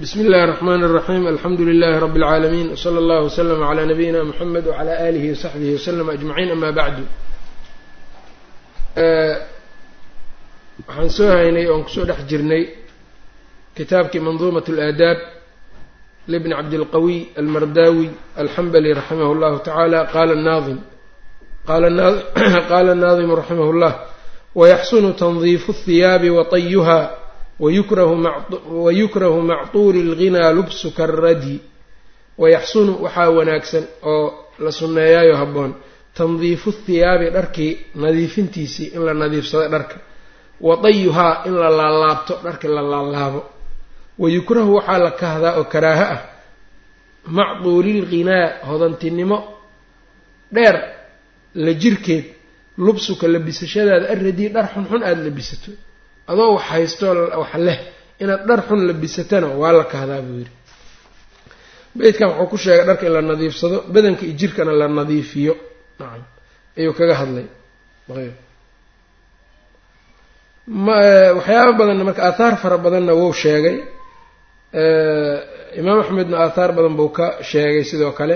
bsmi اllahi الرحmn الرaxيm alxamdu لlh rb العaalamiin wslى اllah وslm عlى nabiyina mxamed وعlى alihi وsaxbihi وslm aجmaciin ama bacdu waxaan soo haynay oon kusoo dhex jirnay kitaabkii mandumaة اlآadaab lbn cabdilqawiy almardawi alxambali raximah اllahu taعalى qala naim qala الnaadimu raximah اllah wayaxsunu tandiifu الthiyaabi waطayuha wayukrahu mactuuli اlghinaa lubsu karadi wayaxsunu waxaa wanaagsan oo la sunneeyaayo habboon. tandiifu thiyaabi dharkii nadiifintiisii in la nadiifsado dharka. wadayuhaa in la laalaabto dharki la laalaabo. wayukrahu waxaa la kahdaa oo karaaho ah. macduulilghinaa hodantinimo dheer la jirkeed. lubsuka labisashadaada arradii dhar xunxun aada labisato adoo wax haystoo wax leh inaad dhar xun labisatana waa la kahdaa buu yidhi. Beydkan wuxuu ku sheegay dharka in la nadiifsado badanka iyo jirkana la nadiifiyo. Nacam. Ayuu kaga hadlay. Waxyaaba badanna marka aathaar fara badanna wuu sheegay. Imaam axmedna aathaar badan buu ka sheegay sidoo kale.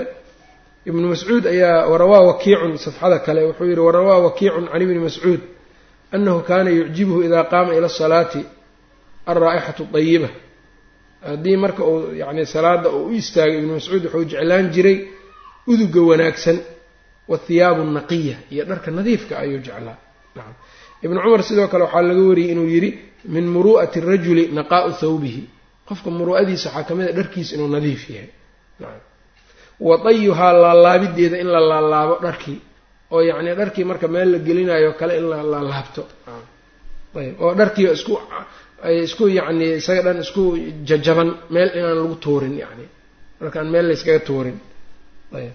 Ibnu mascuud ayaa warawaa wakiicun safxada kale. Wuxuu yihi warawaa wakiicun can ibni mascuud anahu kaana yucjibuhu idaa qaama ila asalaati alraa'ixatu dayiba haddii marka uu yani salaada uu u istaagay ibnu mascuud wuxuu jeclaan jiray uduga wanaagsan wathiyaabu naqiya iyo dharka nadiifka ayuu jeclaa nacam ibnu cumar sidoo kale waxaa laga wariyey inuu yidhi min muru'ati rajuli naqaa'u thawbihi qofka muru'adiisa waxaa ka mid a dharkiisa inuu nadiif yahay nacam wa dayuhaa laalaabideeda in la laalaabo dharkii oo yacni dharkii marka meel la gelinayo kale in la laalaabto ayb oo dharkii isku isku yacni isaga dhan isku jajaban meel inaan lagu tuurin yani markaan meel layskaga tuurin. Ayb.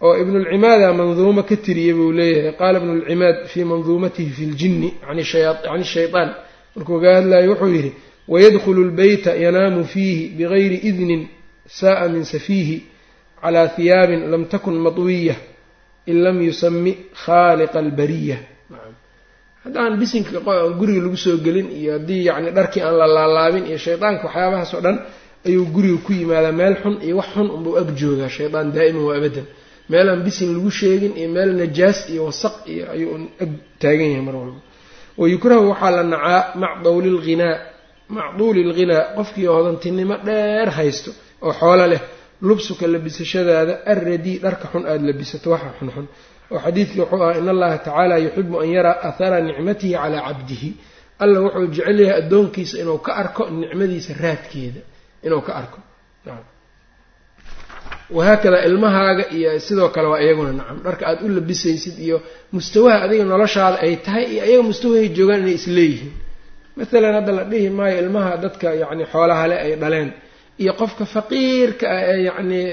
Oo ibnulcimaada manduumo ka tiriyey buu leeyahay. Qaala ibnulcimaad fii manduumatihi fi ljinni yani can shaytaan. Markuu ga hadlayo wuxuu yidhi wayadkhulu lbeyta yanaamu fiihi bigayri idnin sa'a min safiihi calaa hiyaabin lam takun matwiya in lam yusami khaaliqa albariya. Haddaan bisinka guriga lagu soo gelin iyo haddii yacni dharkii aan la laalaabin iyo shaydaanka waxyaabahaas oo dhan ayuu guriga ku yimaadaa meel xun iyo wax xun unbuu ag joogaa shaydaan daa'iman waa abadan. Meel aan bisin lagu sheegin iyo meel najaas iyo wasaq iyo ayuu ag taagan yahay mar walba. Wayukrahu waxaa la nacaa macdawli lghinaa macduuli lghinaa qofkii hodantinimo dheer haysto oo xoolo leh lubsuka labisashadaada arradii dharka xun aada labisato waxa xunxun oo xadiidkii wuxuu ahaa in allaha tacaala yuxibu an yaraa athara nicmatihi calaa cabdihi. Alla wuxuu jecel yahay addoonkiisa inuu ka arko nicmadiisa raadkeeda. Inuu ka arko. Wahaakadaa ilmahaaga iyo sidoo kale waa iyaguna nacam dharka aada u labisaysid iyo mustawaha adiga noloshaada ay tahay iyo ayaga mustawahay joogaan inay isleeyihiin. Maalan hadda la dhihi maayo ilmaha dadka yacni xoolaha le ay dhaleen iyo qofka faqiirka ah ee yacnii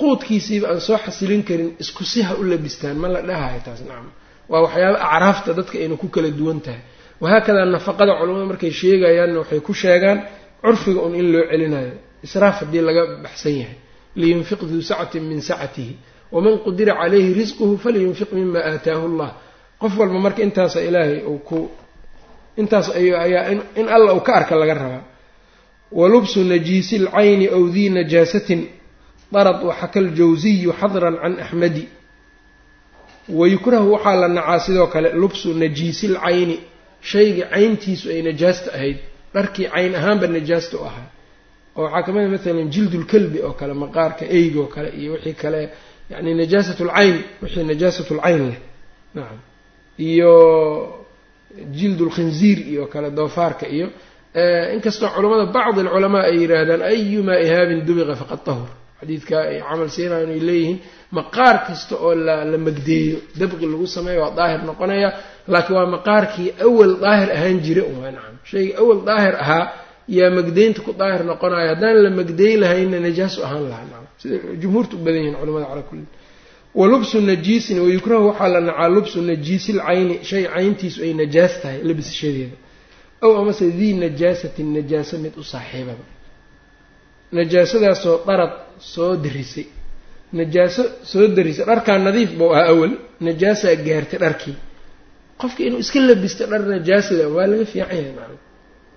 quudkiisiiba aan soo xasilin karin isku si ha u labistaan ma la dhahayo taas nacam waa waxyaaba acraafta dadka ayna ku kala duwan tahay. Wahaakadaa nafaqada culamada markay sheegayaanna waxay ku sheegaan curfiga un in loo celinayo. Israaf haddii laga baxsan yahay. Liyunfiq duu sacatin min sacatihi waman qudira calayhi risquhu faliyunfiq mima aataahu allah. Qof walba marka intaasa ilaahay uu ku intaas ayaa in alla uu ka arka laga rabaa walubsu najiisi lcayni ow dii najaasatin darad waxaka ljawsiyu xadran can axmedi wayukrahu waxaa la nacaa sidoo kale lubsu najiisi lcayni shaygii cayntiisu ay najaasta ahayd dharkii cayn ahaanba najaasta u ahaa oo waxaa ka mid a maalan jildulkalbi oo kale maqaarka eyg oo kale iyo wixii kale yani najaasat lcayn wixii najaasat lcayn leh nacam iyo jildulkhinziir iyo kale doofaarka iyo inkastoo culamada bacdi alculamaa ay yidhaahdaan ayumaa ihaabin dubiqa faqad tahur. Xadiidka ay camal siinayan ay leeyihiin maqaar kasta oo la magdeeyo dabqi lagu sameeyo waa daahir noqonaya laakiin waa maqaarkii awal daahir ahaan jira un waa nacam. Shayga awal daahir ahaa yaa magdeynta ku daahir noqonayo haddaan la magdeey lahaynna najaasu ahaan lahaa nacam. Sida jumhuurta u badan yihiin culamada calaa kulli wa lubsu najiisin wayukrahu waxaa la nacaa lubsu najiisil cayni shay cayntiisu ay najaas tahay labisashadeeda ow amase dii najaasatin najaaso mid u saaxiibaba. Najaasadaasoo darad soo darisay. Najaaso soo darisay. Dharkaa nadiif buu ahaa awal. Najaasaa gaartay dharkii. Qofka inuu iska labisto dhar najaasada waa laga fiican yahay macana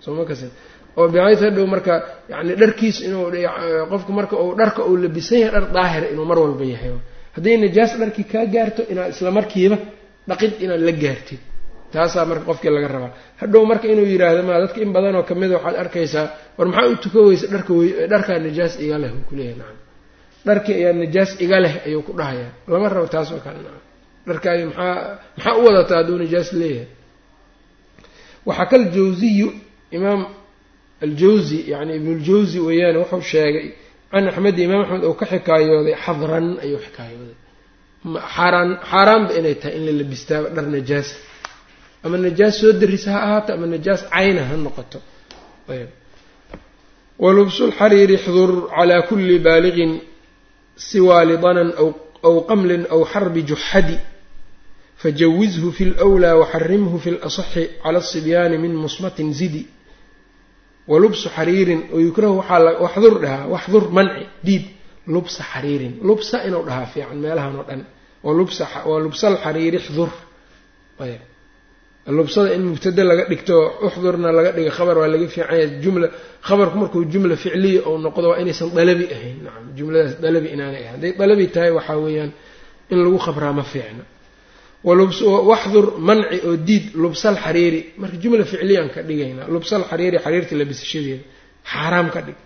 soo ma kasin. Oo bixays hadhow marka yani dharkiis inuu qofku marka uu dharka uu labisan yahay dhar daahira inuu mar walba yahay. Hadday najaas dharkii kaa gaarto inaad isla markiiba dhaqid inaad la gaartid taasaa marka qofkii laga rabaa. Hadhow marka inuu yidhaahdo ma dadka in badanoo kamida waxaad arkaysaa war maxaa u tuka weysa dharka dharkaa najaas iga leh uu kuleeyahay nacam dharkii ayaa najaas iga leh ayuu ku dhahayaa lama rabo taas oo kale nacam dharkaagi maxaa maxaa u wadataa hadduu najaas leeyahay? Waxaa kal jawziyu imaam aljawzi yani ibnuljawzi weeyaan wuxuu sheegay can axmedi imaam axmed uu ka xikaayooday xadran ayuu xikaayooday. Xaaraan xaaraanba inay tahay in la labistaaba dhar najaasa ama najaas soo darisa ha ahaato ama najaas cayna ha noqoto. Ayb. Walubsu lxariiri xdur calaa kuli baaliqin siwaa lidanan aw qamlin aw xarbi juxadi. Fajawizhu fi lwlaa waxarimhu fi lasaxi cala asibyaani min musmatin zidi. Walubsu xariirin wayukrahu waxdur dhahaa waxdur manci diid. Lubsa xariirin lubsa inuu dhahaa fiican meelahan oo dhan. Waa lubsalxariiri xdur lubsada in mubtada laga dhigto uxdurna laga dhiga khabar waa laga fiicanya jumla khabarku markuu jumla ficliya ou noqdo waa inaysan dalabi ahayn. Nacam jumladaas dalabi inaanay ahayn. Hadday dalabi tahay waxaa weeyaan in lagu khabraa ma fiicna. Waxdur manci oo diid lubsal xariiri. Marka jumla ficliyaan ka dhigaynaa lubsal xariiri xariirta labisashadeeda xaaraam ka dhig.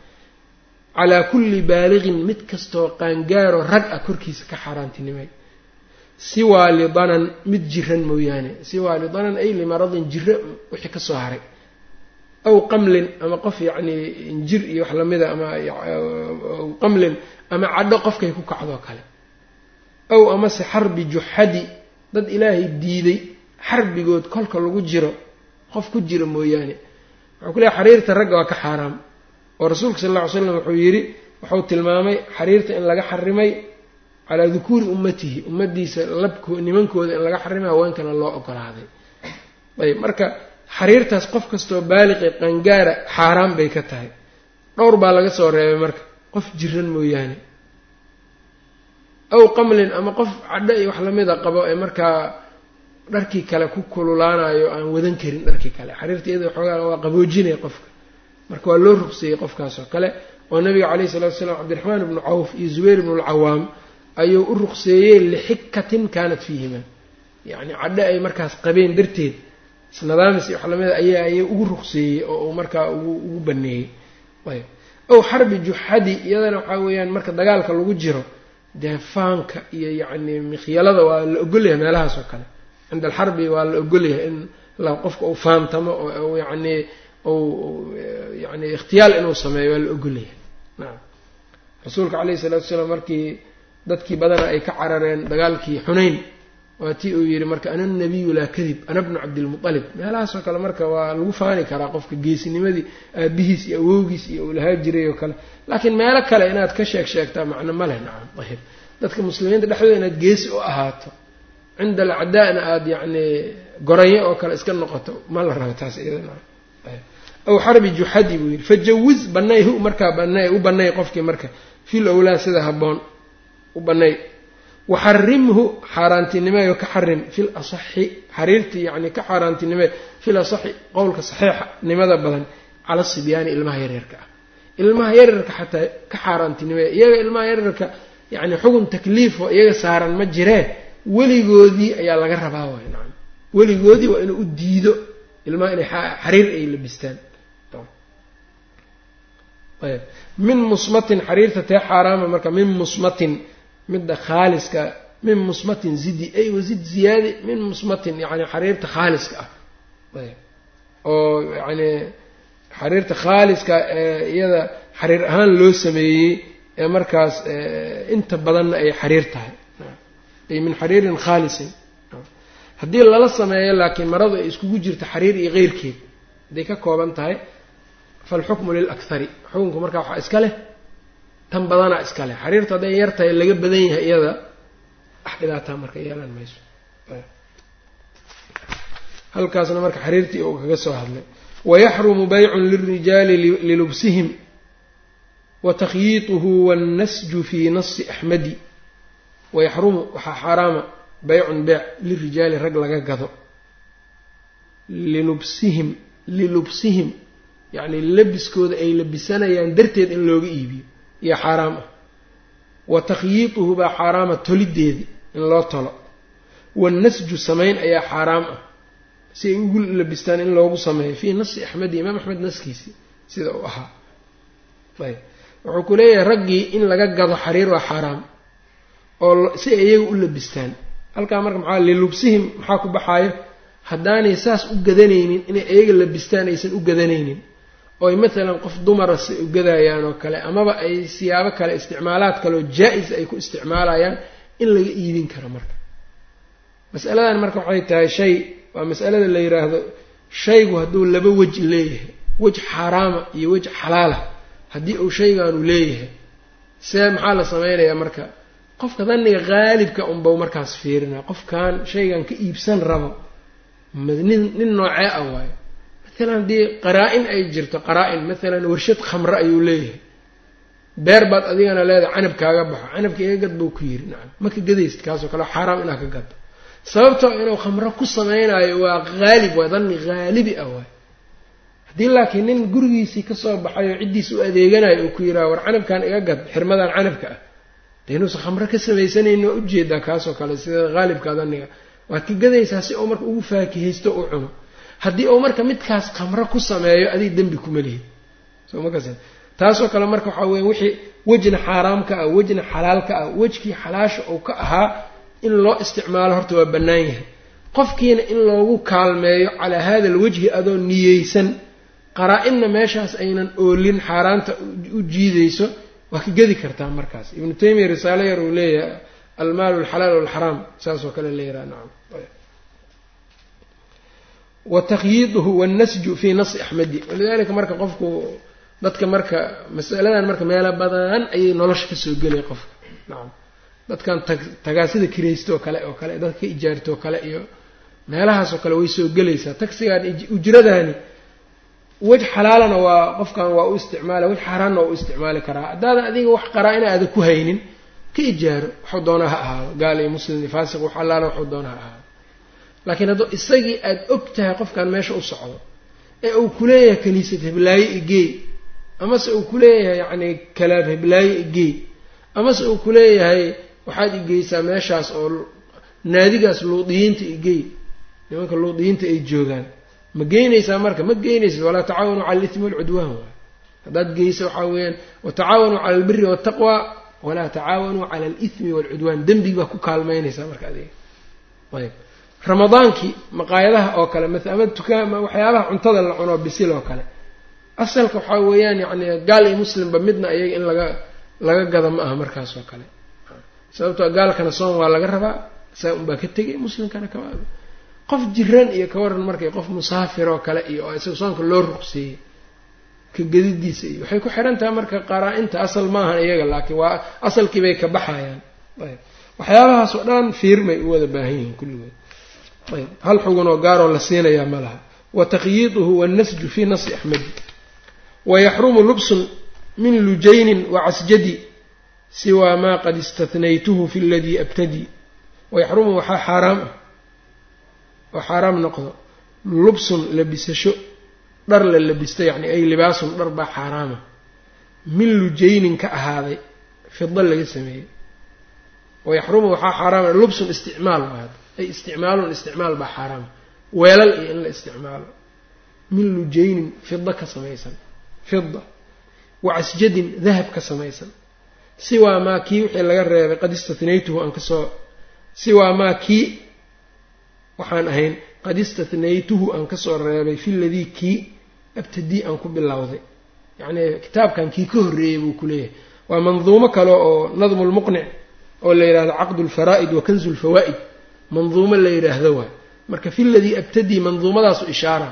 Calaa kulli baaliqin mid kastoo qaangaaro rag ah korkiisa ka xaaraantinimay siwaa lidanan mid jiran mooyaane siwaa lidanan ay limaradin jiro wixii ka soo haray. Aw qamlin ama qof yacnii injir iyo wax lamida ama qamlin ama cadho qofkay ku kacdoo kale. Aw amase xarbi juxadi dad ilaahay diiday xarbigood kolka lagu jiro qof ku jira mooyaane. Wuxuu ku leehay xariirta ragga waa ka xaaraam. Oo rasuulka sal alla ly slam wuxuu yidhi wuxuu tilmaamay xariirta in laga xarimay calaa dukuuri ummatihi ummadiisa labko nimankooda in laga xarimay haweenkana loo ogolaaday. Ayb marka xariirtaas qof kastoo baaliqi qangaara xaaraan bay ka tahay. Dhowr baa laga soo reebay marka qof jiran mooyaane. Aw qamlin ama qof cadho iyo wax lamida qabo ee markaa dharkii kale ku kululaanayo aan wadan karin dharkii kale. Xariirta iyada xoogaa waa qaboojinaya qofka. Marka waa loo ruqseeyey qofkaas oo kale oo nabiga caleyhi salatu wasalaam cabdiraxmaan ibnu cawf iyo zubayr ibnu lcawaam ayuu u ruqseeyey lixikatin kaanat fiihima. Yacni cadho ay markaas qabeen darteed isnadaamis iyo wax lamida ayaa ayay ugu ruqseeyey oo uu markaa ugu ugu baneeyey. Ayb. Ow xarbi juxadi iyadana waxaa weeyaan marka dagaalka lagu jiro dee faanka iyo yacni mikhyalada waa la ogolyahay meelahaas oo kale. Cinda alxarbi waa la ogolyahay in la qofka uu faantamo oo yacni u yani ikhtiyaal inuu sameeyo waa la ogolyahay nacam rasuulka caleyhi salatu wasalaam markii dadkii badana ay ka carareen dagaalkii xunayn. Waa tii uu yidhi marka ana nabiyu laa kadib ana bnu cabdilmualib meelahaasoo kale marka waa lagu faani karaa qofka geesinimadii aabihiis iyo awowgiis iyo uu lahaa jiray oo kale. Laakiin meelo kale inaad ka sheeg sheegtaa macno ma leh nacam ayb dadka muslimiinta dhexdooda inaad geesi u ahaato cinda alacdaa'na aada yacni goranyo oo kale iska noqoto ma la rabo taas iyada nacam aw xarbi juxadi buu yidhi fajawiz banay hu markaa banay u banay qofkii marka fil owlaa sida habboon u banay waxarimhu xaaraantinimeeyo ka xarim fil asaxi xariirtii yani ka xaaraantinimeey fil asaxi qowlka saxiixnimada badan cala sibyaani ilmaha yaryarka ah. Ilmaha yaryarka xataa ka xaaraantinimeeya iyaga ilmaha yaryarka yani xugun takliifo iyaga saaran ma jiree weligoodii ayaa laga rabaa way nacam. Weligoodii waa inuu u diido ilmaha inay xariir ay labistaan. Min musmatin xariirta tee xaaraama marka min musmatin midda khaaliska min musmatin zidi ay wazid ziyaadi min musmatin yani xariirta khaaliska ah. Oo yani xariirta khaaliska ee iyada xariir ahaan loo sameeyey ee markaas inta badanna ay xariir tahay. Ay min xariirin khaalisin. Haddii lala sameeyo laakiin maradu ay iskugu jirto xariir iyo keyrkeed hadday ka kooban tahay falxukmu lilakhari xukunku markaa waxaa iska leh tan badanaa iska leh. Xariirtu hadday yar tahay laga badan yahay iyada wax dhibaataa marka yeelan mayso. Halkaasna marka xariirtii uu kaga soo hadlay. Wayaxrumu baycun lilrijaali lilubsihim wa takhyiituhu wannasju fii nasi axmadi wayaxrumu waxaa xaaraama baycun beec lirijaali rag laga gado. Lilubsihim lilubsihim yacni labiskooda ay labisanayaan darteed in looga iibiyo iyo xaaraam ah. Wa takhyiituhu baa xaaraama tolideedi in loo tolo. Wanasju samayn ayaa xaaraam ah. Si ay ugu labistaan in loogu sameeyo. Fii nasi axmedi imaam axmed naskiisii sida uu ahaa. Ayb. Wuxuu ku leeyahay raggii in laga gado xariir waa xaaraam oo si ay iyaga u labistaan. Halkaa marka maxaa lilubsihim maxaa ku baxaayo? Haddaanay saas u gadanaynin inay iyaga labistaan aysan u gadanaynin ooy maalan qof dumara si u gadayaan oo kale amaba ay siyaabo kale isticmaalaad kaleoo jaa-is ay ku isticmaalayaan in laga iibin karo marka. Masaladan marka waxay tahay shay waa masalada la yidhaahdo shaygu hadduu laba wej leeyahay wej xaaraama iyo wej xalaala haddii uu shaygaanu leeyahay see maxaa la sameynayaa marka? Qofka dhanniga qaalibka unbau markaas fiirinaa qofkan shaygan ka iibsan rabo nin nin noocee ah waayo maalan haddii qaraa-in ay jirto qaraa-in maalan warshad khamre ayuu leeyahay. Beer baad adigana leedahay canab kaaga baxo canabka iga gad buu ku yiri nacam ma ka gadaysid kaasoo kale xaaraam inaa ka gado sababtoo inuu khamro ku samaynayo waa haalib waay danni haalibi ah waay. Haddii laakiin nin gurigiisii ka soo baxay oo ciddiis u adeeganayo uu ku yiraha war canabkan iga gad xirmadan canabka ah. De inuusan khamro ka samaysanayni waa u jeedaa kaasoo kale sida haalibka danniga waad ka gadaysaa si uu marka ugu faakihaysto u cuno haddii uu marka midkaas khamro ku sameeyo adig dembi kuma lihid taasoo kale marka waxaa weya wixii wejna xaaraamka ah wejna xalaalka ah wejkii xalaasha uu ka ahaa in loo isticmaalo horta waa bannaan yahay. Qofkiina in loogu kaalmeeyo calaa hada alwajhi adoo niyeysan qaraa-inna meeshaas aynan oolin xaaraanta u jiidayso waa ka gedi kartaa markaas. Ibnu taymiya risaalo yar uu leeyahay almaalu alxalaal walxaraam saasoo kale la yiraha nacam wa takhyiiduhu wannasju fii nasi axmedi walidalika marka qofku dadka marka masaladan marka meelo badan ayay nolosha ka soo gelay qofka. Nacam dadkan tag tagaasida kiraysto oo kale oo kale dadka ka ijaarto oo kale iyo meelahaasoo kale way soo gelaysaa. Tagsigan ujradani wej xalaalana waa qofkan waa u isticmaala wej xaaraanna waa u isticmaali karaa. Haddaadan adiga wax qaraa-ina aada ku haynin ka ijaaro waxuu doonaa ha ahaado. Gaal iyo muslim iyo faasiq wax allaala waxuu doonaa ha ahaado laakiin hadduu isagii aada og tahay qofkan meesha u socdo ee uu kuleeyahay kaniisad heblaaye igey amase uu kuleeyahay yacni kalaab heblaaye igey amase uu kuleeyahay waxaad igeysaa meeshaas oo naadigaas luudiyiinta igey nimanka luudiyiinta ay joogaan. Ma geynaysaa marka? Ma geynaysid walaa tacaawanuu cala alitmi walcudwaan waay. Haddaad geysa waxaa weeyaan watacaawanuu cala albiri waltaqwa walaa tacaawanuu cala alithmi waalcudwaan dembig baa ku kaalmeynaysaa marka adiga. Ayb ramadaankii maqaayadaha oo kale maa ama tukaama waxyaabaha cuntada la cuno bisil oo kale. Asalka waxaa weeyaan yacni gaal iyo muslimba midna iyaga in laga laga gada ma aha markaas oo kale. Sababtoo gaalkana soon waa laga rabaa saa unbaa ka tegay muslimkana kama qof jiran iyo ka waran markay qof musaafir oo kale iyo isaga soonka loo ruqseeyey ka gedidiisa iyo waxay ku xihan tahay marka qaraa-inta asal maahan iyaga laakiin waa asalkii bay ka baxayaan. Ayb. Waxyaabahaas oo dhan fiirmay u wada baahan yihiin kulligood ayb. Hal xugun oo gaaroo la siinayaa ma laha. Wa takhyiiduhu wannasju fii nasi axmedi wayaxrumu lubsun min lujaynin wacasjadi siwaa maa qad istathnaytuhu fi ladii abtadi. Wayaxrumu waxaa xaaraam ah. Oo xaaraam noqdo. Lubsun labisasho dhar la labisto yacni ay libaasun dhar baa xaaraama min lujaynin ka ahaaday fida laga sameeyey. Wayaxrumu waxaa xaaraama lubsun isticmaal waad ay isticmaalun isticmaal baa xaaraama weelal iyo in la isticmaalo. Min lujaynin fida ka samaysan. Fida wacasjadin dahab ka samaysan. Siwaa maa kii wixii laga reebay qad istathnaytuhu aan ka soo siwaa maa kii waxaan ahayn qad istathnaytuhu aan ka soo reebay fi ladii kii abtadii aan ku bilowday. Yacnii kitaabkan kii ka horreeyey buu ku leeyahay. Waa manduumo kale oo nadmu lmuqnic oo la yidhahdo caqdu lfaraa'id wa kanzu lfawaa'id manduumo la yidhaahdo waay. Marka fi ladii abtadii manduumadaasu ishaara.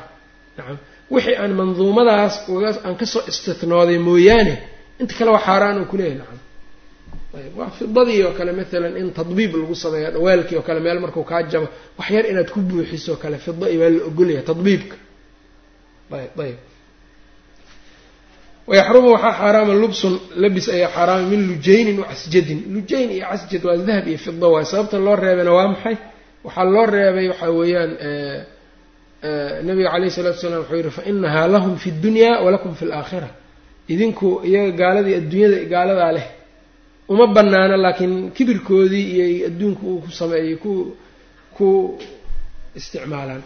Nacam. Wixii aan manduumadaas aan ka soo istinooday mooyaane inta kale waa xaaraan uu kuleeyahay nacam. Waa fidadii oo kale maalan in tadbiib lagu sameeyo dhawaalkii oo kale meel markuu kaa jabo wax yar inaad ku buuxiso kale fida i waa la ogolyahay tadbiibka. Ayb ayb wayaxrumu waxaa xaaraama lubsun labis ayaa xaaraama min lujaynin wacasjadin lujayn iyo casjad waa dahab iyo fida waay sababta loo reebayna waa maxay waxaa loo reebay waxaa weeyaan nabiga calayhi salatu salaam wuxuu yihi fa inahaa lahum fi dunya walakum fi laakhira idinku iyaga gaaladii adduunyada gaaladaa leh uma banaana laakiin kibirkoodii iyo adduunka uu ku sameeyey ku ku isticmaalaan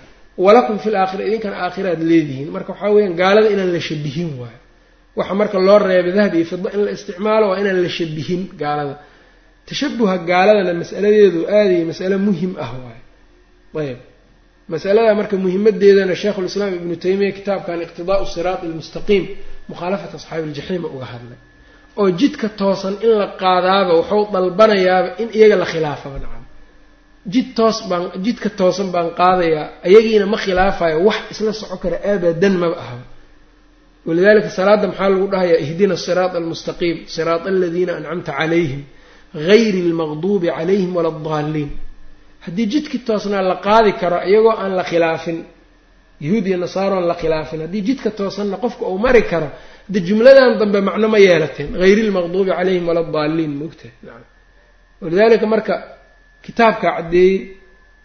walakum fi laakhira idinkana aakhiraad leedihiin marka waxaa weyaan gaalada inaan la shabihin waayo waxa marka loo reebay dahab iyo fida in la isticmaalo waa inaan la shabihin gaalada. Tashabuha gaaladana masaladeedu aadaya masale muhiim ah waayo ayb masalada marka muhimadeedana sheikhulislaam ibnu taymiya kitaabkan iqtidaau siraat almustaqiim mukhaalafat asxaabi iljaxiima uga hadlay oo jidka toosan in la qaadaaba wuxuu dalbanayaaba in iyaga la khilaafaba nacam. Jid toos baan jidka toosan baan qaadayaa ayagiina ma khilaafayo wax isla soco kara abadan maba ahaba walidalika salaada maxaa lagu dhahayaa ihdina siraat almustaqiim siraat aladiina ancamta calayhim gayri almaqduubi calayhim wala addaaliin haddii jidkii toosnaa la qaadi karo iyagoo aan la khilaafin yahuud iyo nasaaro aan la khilaafin haddii jidka toosanna qofka uu mari karo de jumladan dambe macno ma yeelateen hayri lmaqduubi calayhim wala daaliin moogtahay naam walidalika marka kitaabkaa caddeeyey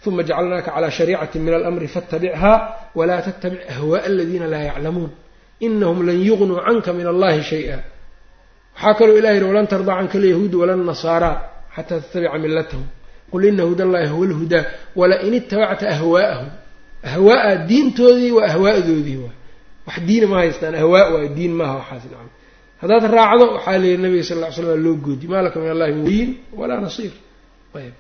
uma jacalnaaka calaa shariicati min alamri faاtabichaa walaa tattabic ahwaءa aladiina laa yaclamuun inahum lan yugnuu canka min allahi shay-a waxaa kaloo ilahi yihi walan tardaa canka alyahuud walannasaara xataa tattabica millatahum qul ina huda allahi huwa lhudaa wala in itabacta ahwaa'ahum ahwaaa diintoodii waa ahwaadoodii waay wax diina ma haystaan ahwaa waay diin maaha waxaas nacam haddaad raacdo waxaa leeyihi nabiga sal lla slam loo goodi maa laka min allahi min waliyin walaa nasiir ayb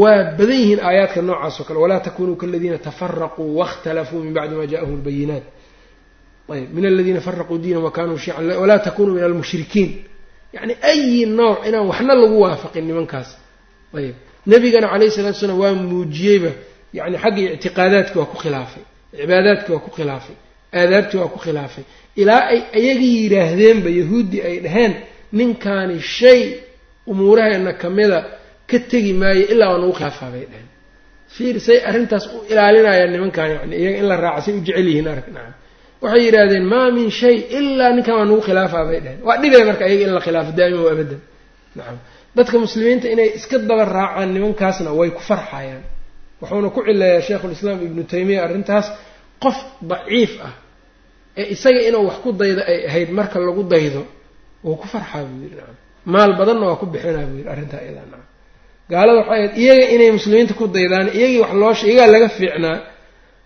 waa badan yihiin aayaadka noocaas oo kale walaa takunuu kaladiina tafaraquu waاkhtalafuu min bacdi ma ja'ahum lbayinaat ayb min aladiina faraquu diinahum wakanuu shiican walaa takunuu min almushrikiin yani ayi nooc inaan waxna lagu waafaqin nimankaas ayb nabigana calayhi salatu salaam waa muujiyeyba yani xagga ictiqaadaadki waa ku khilaafay cibaadaadki waa ku khilaafay aadaabtii waa ku khilaafay ilaa ay ayagii yidhaahdeenba yahuuddii ay dhaheen ninkaani shay umuuraheena kamida ka tegi maayo ilaa waa nagu khilaafaa bay dhaheen fiir say arrintaas u ilaalinayaan nimankan yani iyaga in la raaca say u jecel yihiin arag nacam waxay yidhaahdeen maa min shay ilaa ninkan waa nagu khilaafaa bay dhaheen. Waa dhibay marka ayaga in la khilaafo daa'ima wa abadan nacam. Dadka muslimiinta inay iska daba raacaan nimankaasna way ku farxayaan. Wuxuuna ku cileeyaa sheikhulislaam ibnu taymiya arrintaas qof daciif ah ee isaga inuu wax ku daydo ay ahayd marka lagu daydo wuu ku farxaa buu yidhi nacam. Maal badanna waa ku bixinaa buu yidhi arrintaa iyadaa nacam. Gaalada waxay ahayd iyaga inay muslimiinta ku daydaan iyagii wax loo iyagaa laga fiicnaa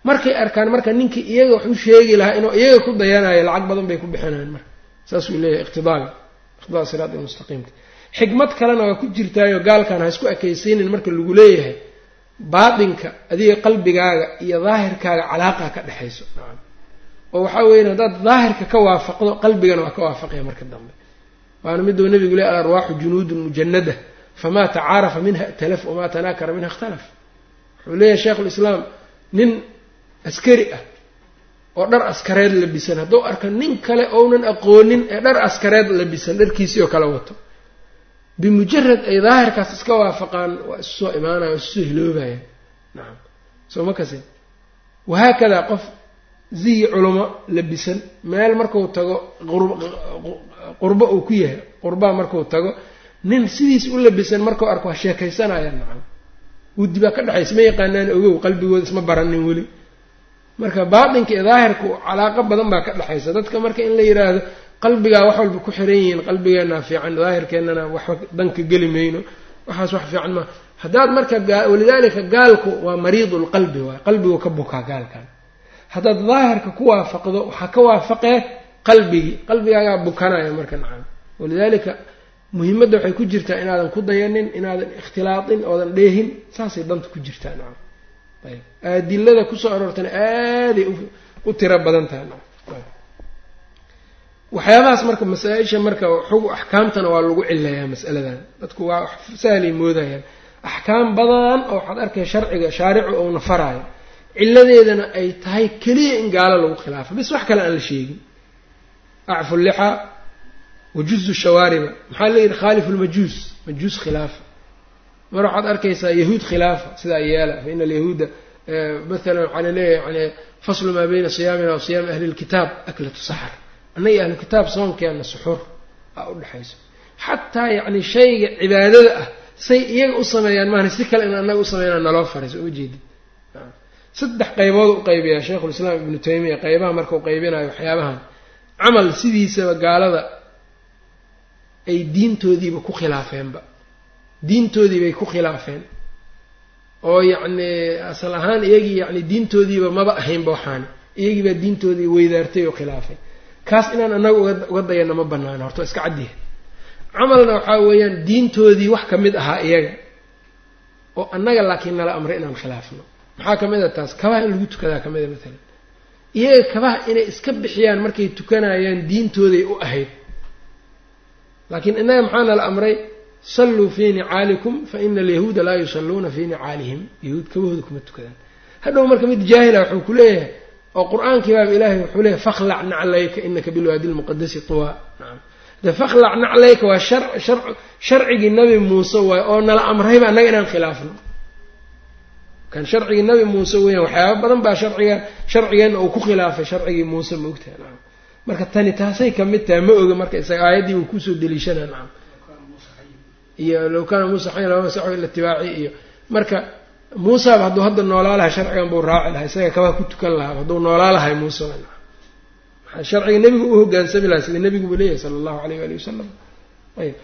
markay arkaan marka ninkii iyaga wax sheegi lahaa inuu iyaga ku dayanayo lacag badan bay ku bixinayaan marka. Saasuu leeyahay iqtidaaga iqtidaa siraat almustaqiimka xikmad kalena waa ku jirtaayo gaalkan ha isku ekaysiinin marka lagu leeyahay. Baatinka adiga qalbigaaga iyo daahirkaaga calaaqa ka dhexayso. Oo waxaa weyan haddaad daahirka ka waafaqdo qalbigana waa ka waafaqaya marka dambe. Waana miduu nabigu le alarwaaxu junuudun mujanada famaa tacaarafa minha italaf wamaa tanaakara minha ikhtalaf. Wuxuu leeyahay sheikhulislaam nin askari ah oo dhar askareed labisan. Hadduu arka nin kale ounan aqoonin ee dhar askareed labisan dharkiisii oo kale wato. Bimujarad ay daahirkaas iska waafaqaan waa isu soo imaanaya isu soo hiloobayaan nacam soo ma kasi wahaakadaa qof ziyi culamo labisan meel marku tago qurbo uu ku yahay qurbaa marku tago nin sidiis u labisan markuu arko waa sheekaysanayaan nacam wuddi baa ka dhexaysa ma yaqaanaan ogow qalbigooda isma baranin weli marka baatinka iyo daahirku calaaqo badan baa ka dhexaysa dadka marka in la yidhaahdo qalbigaa wax walba ku xiran yihiin qalbigeenaa fiican daahirkeennana waxba danka geli mayno. Waxaas wax fiican maa haddaad marka walidaalika gaalku waa mariidulqalbi waay qalbigu ka bukaa gaalkan. Haddaad daahirka ku waafaqdo waxaa ka waafaqee qalbigii qalbigaagaa bukanaya marka nacam walidaalika muhimadda waxay ku jirtaa inaadan ku dayanin inaadan ikhtilaatin oodan dheehin saasay danta ku jirtaa nacam adilada ku soo aroortana aaday u tiro badan tahay. Waxyaabahaas marka masaa-isha marka xug axkaamtana waa lagu cileeyaa masaladan. Dadku waa sahlay moodayaan. Axkaam badan oo waxaad arkaya sharciga shaaricu uuna faraayo ciladeedana ay tahay keliya in gaalo lagu khilaafo bis wax kale aan la sheegin. Acfu llixaa wajuzu shawaariba. Maxaa layidhi khaalifu lmajuus majuus khilaafa mar waxaad arkaysaa yahuud khilaafa sidaa yeela. Fa ina alyahuuda maalan waxaa la leeyahay yani faslu maa bayna siyaamina wa siyaami ahli lkitaab aklatu saxar. Annaga ahlu kitaab soonkeena suxur aa u dhexayso xataa yacni shayga cibaadada ah say iyaga u sameeyaan maana si kale in annaga u sameynaa naloo faray soo ma jeedid saddex qaybood u qaybiyaa sheikhulislaam ibnu taymiya qaybaha marka u qaybinayo waxyaabahan. Camal sidiisaba gaalada ay diintoodiiba ku khilaafeenba diintoodiibay ku khilaafeen. oo yacni asal ahaan iyagii yacni diintoodiiba maba ahaynba waxaani iyagii baa diintoodii weydaartay oo khilaafay. Kaas inaan annaga uga dayana ma banaano horta iska caddiya camalna waxaa weeyaan diintoodii wax ka mid ahaa iyaga oo annaga laakiin nala amray inaan khilaafno. Maxaa ka mid a taas? Kabaha in lagu tukadaa ka a matalan iyaga kabaha inay iska bixiyaan markay tukanayaan diintooday u ahayd. Laakiin innaga maxaa nala amray salluu fii nicaalikum fa ina alyahuuda laa yusalluuna fii nicaalihim yahuud kabahooda kuma tukadaan. Hadhow marka mid jaahila wuxuu ku leeyahay oo qur'aankii baaba ilaahay wuxuu leeyahay fakhlac naclayka inaka bilwaadi lmuqadasi tuwaa nacam de fakhlac naclayka waa shar shar sharcigii nabi muuse waay oo nala amrayba annaga inaan khilaafno. Kan sharcigii nabi muuse weeyaan waxyaaba badan baa sharciga sharcigeenna uu ku khilaafay sharcigii muuse ma ogtaha nacam marka tani taasay ka mid tahay ma oga marka isaga aayaddii uu ku soo deliishana. Nacam iyo low kaana muusa xayan lama saxo ila itibaaci iyo marka muusaaba hadduu hadda noolaa lahay sharcigan buu raaci lahay isaga kabaa ku tukan lahaa hadduu noolaa lahay sharciga nebigu u hogaansami lahay sida nebiguba leeyahay sala allahu alayh waali wasalam ayb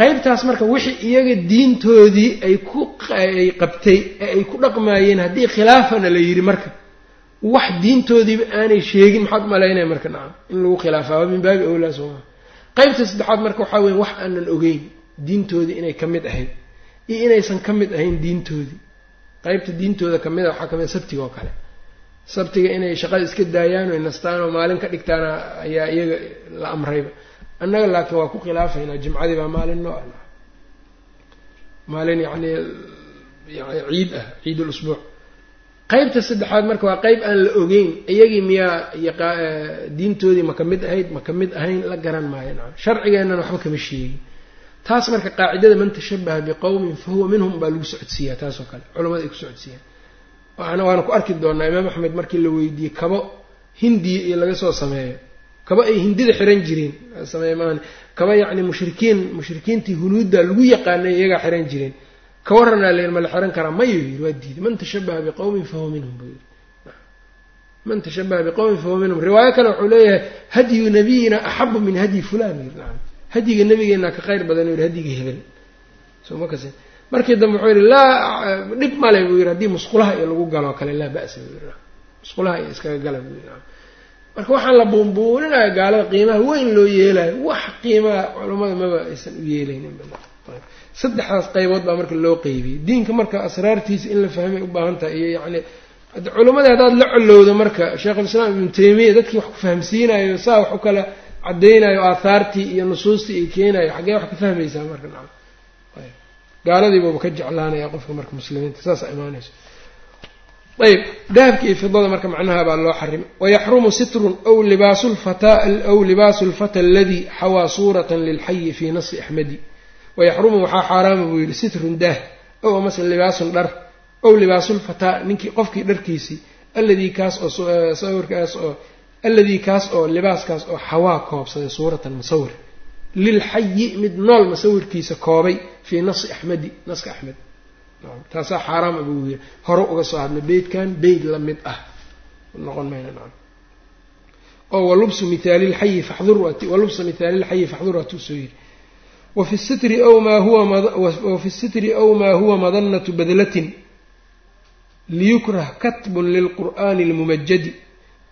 qaybtaas marka wixii iyaga diintoodii ay ku ay qabtay ee ay ku dhaqmaayeen haddii khilaafana la yidhi marka wax diintoodiiba aanay sheegin maxaad u malaynaya marka nacam in lagu khilaafaa waa min baabi awlaa sooma qaybta saddexaad marka waxaa weya wax aanan ogeyn diintoodii inay ka mid ahayd iyo inaysan ka mid ahayn diintoodii qaybta diintooda ka mid a waxaa ka mid a sabtiga oo kale. Sabtiga inay shaqada iska daayaan oy nastaan oo maalin ka dhigtaana ayaa iyaga la amrayba. Annaga laakiin waa ku khilaafaynaa jimcadii baa maalin noo ah maalin yacni ciid ah ciid ulusbuuc qaybta saddexaad marka waa qayb aan la ogeyn iyagii miyaa diintoodii ma ka mid ahayd ma ka mid ahayn la garan maayo nacam. Sharcigeennana waxba kama sheegin taas marka qaacidada man tashabaha biqowmin fa huwa minhum baa lagu socodsiiyaa taasoo kale. Culamada ay ku socodsiiyaan. Waana waana ku arki doonaa imaam axmed markii la weydiiyey kabo hindiya iyo laga soo sameeyo. Kaba ay hindida xiran jireen. Sameey maan kaba yacni mushrikiin mushrikiintii hunuudda lagu yaqaanay iyagaa xiran jireen. Ka waranaa len ma la xiran karaa mayuu yidhi waa diiday man tashabaha biqowmin fahuwa minhum buu yidhi man tashabaha biqowmin fahuwa minhum. Riwaayo kale wuxuu leeyahay hadyu nabiyina axabu min hadyi fulan yidhi nacam hadyiga nabigeena ka khayr badan yidhi hadyiga hebel. Markii dambe wuxuu yidhi laa dhib male buu yidhi. Haddii musqulaha iyo lagu galoo kale laa ba'sa buu yidhi. Musqulaha iyo iskaga gala buu yidhi. Marka waxaan la buunbuuninaya gaalada qiimaha weyn loo yeelayo wax qiimaha culammada maba aysan u yeelaynin saddexdaas qaybood baa marka loo qeybiyey. Diinka marka asraartiisa in la fahmay u baahan tahay iyo yacni culammadii haddaad la colowdo marka sheekhulislaam ibnu taymiya dadkii wax ku fahamsiinayo saa wax u kala caddaynayo aahaartii iyo nusuustii ay keenayo xaggee wax ka fahmaysaa marka nacam gaaladiibuuba ka jeclaanaya qofka marka muslimiinta saasaa imaanayso. Ayb dahabka iyo fidada marka macnaha baa loo xarimay wayaxrumu sitrun aw libaasu lfataa aw libaasu lfata aladii xawaa suuratan lilxayi fii nasi axmedi wayaxrumu waxaa xaaraama buu yidhi sitrun daah. Ow amase libaasun dhar ow libaasulfataa ninkii qofkii dharkiisii alladii kaas oo sawirkaas oo alladii kaas oo libaaskaas oo xawaa koobsaday suuratan musawir lilxayi mid nool masawirkiisa koobay fii nasi axmedi naska axmed. Taasaa xaaraama buu yiri hore uga soo hadlay beydkan beyd la mid ah. Noqon mayna oo walubsu mithaalilxayi faxdur walubsa mithaalilxayi faxdur waatuu soo yiri wafi sitri aw maa huwa wafi sitri aw maa huwa madanatu badlatin liyukrah katbun lilqur'ani almumajadi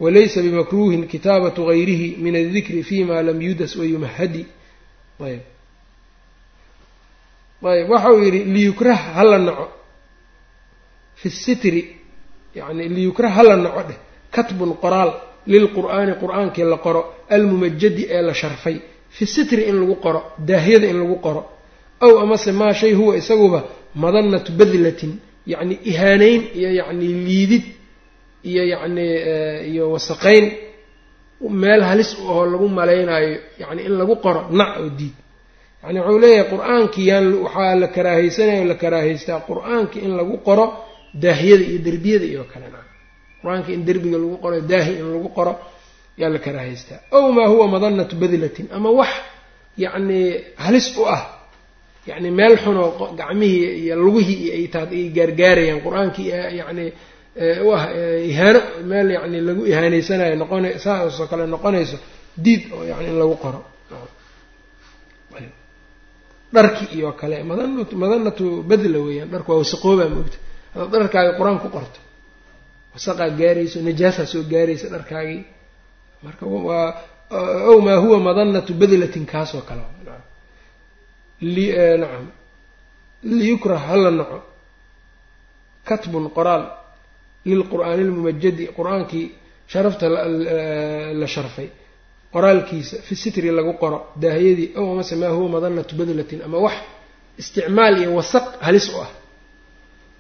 walaysa bimakruuhin kitaabatu gayrihi min aldikri fima lam yudas wayumahadi ayb. Ayb waxa uu yidhi liyukrah hala naco. Fi sitri yani liyukrah hala naco dheh. Katbun qoraal lilqur'aani qur'aankii la qoro. Almumajadi ee la sharfay. Fi sitri in lagu qoro daahyada in lagu qoro. Aw amase maa shay huwa isaguba madanatu badlatin yacni ihaaneyn iyo yacni liidid iyo yacni iyo wasaqayn meel halis oo lagu malaynaayo yacni in lagu qoro nac oo diid. Yani wuxuu leeyahay qur'aankii yaan waxaa la karaahaysanaya la karaahaystaa qur'aankii in lagu qoro daahiyada iyo derbiyada iyo kale na qur'aankii in derbiga lagu qoro daahi in lagu qoro yaa la karaahaystaa ow maa huwa madanatu badlatin ama wax yacni halis u ah. Yacni meel xunoo gacmihii iyo lugihii taad ay gaargaarayaan. Qur'aankii u ah ihaano meel yacni lagu ihaanaysanayo noqona saasoo kale noqonayso diid oo yani in lagu qoro. Dharki iyo kale madanatu madanatu badla weeyaan dharku waa wasaqoobaa moogta. Haddaad dharkaaga qur'aan ku qorto wasaqaa gaarayso najaasaa soo gaaraysa dharkaagii marka waa ow maa huwa madanatu badlatin kaasoo kale. Nacam liyukrah hala naco katbun qoraal lilqur'aani lmumajadi qur'aankii sharafta la sharfay qoraalkiisa fi sitri lagu qoro daahiyadii ow amase maa huwa madanatu badlatin ama wax isticmaal iyo wasaq halis u ah.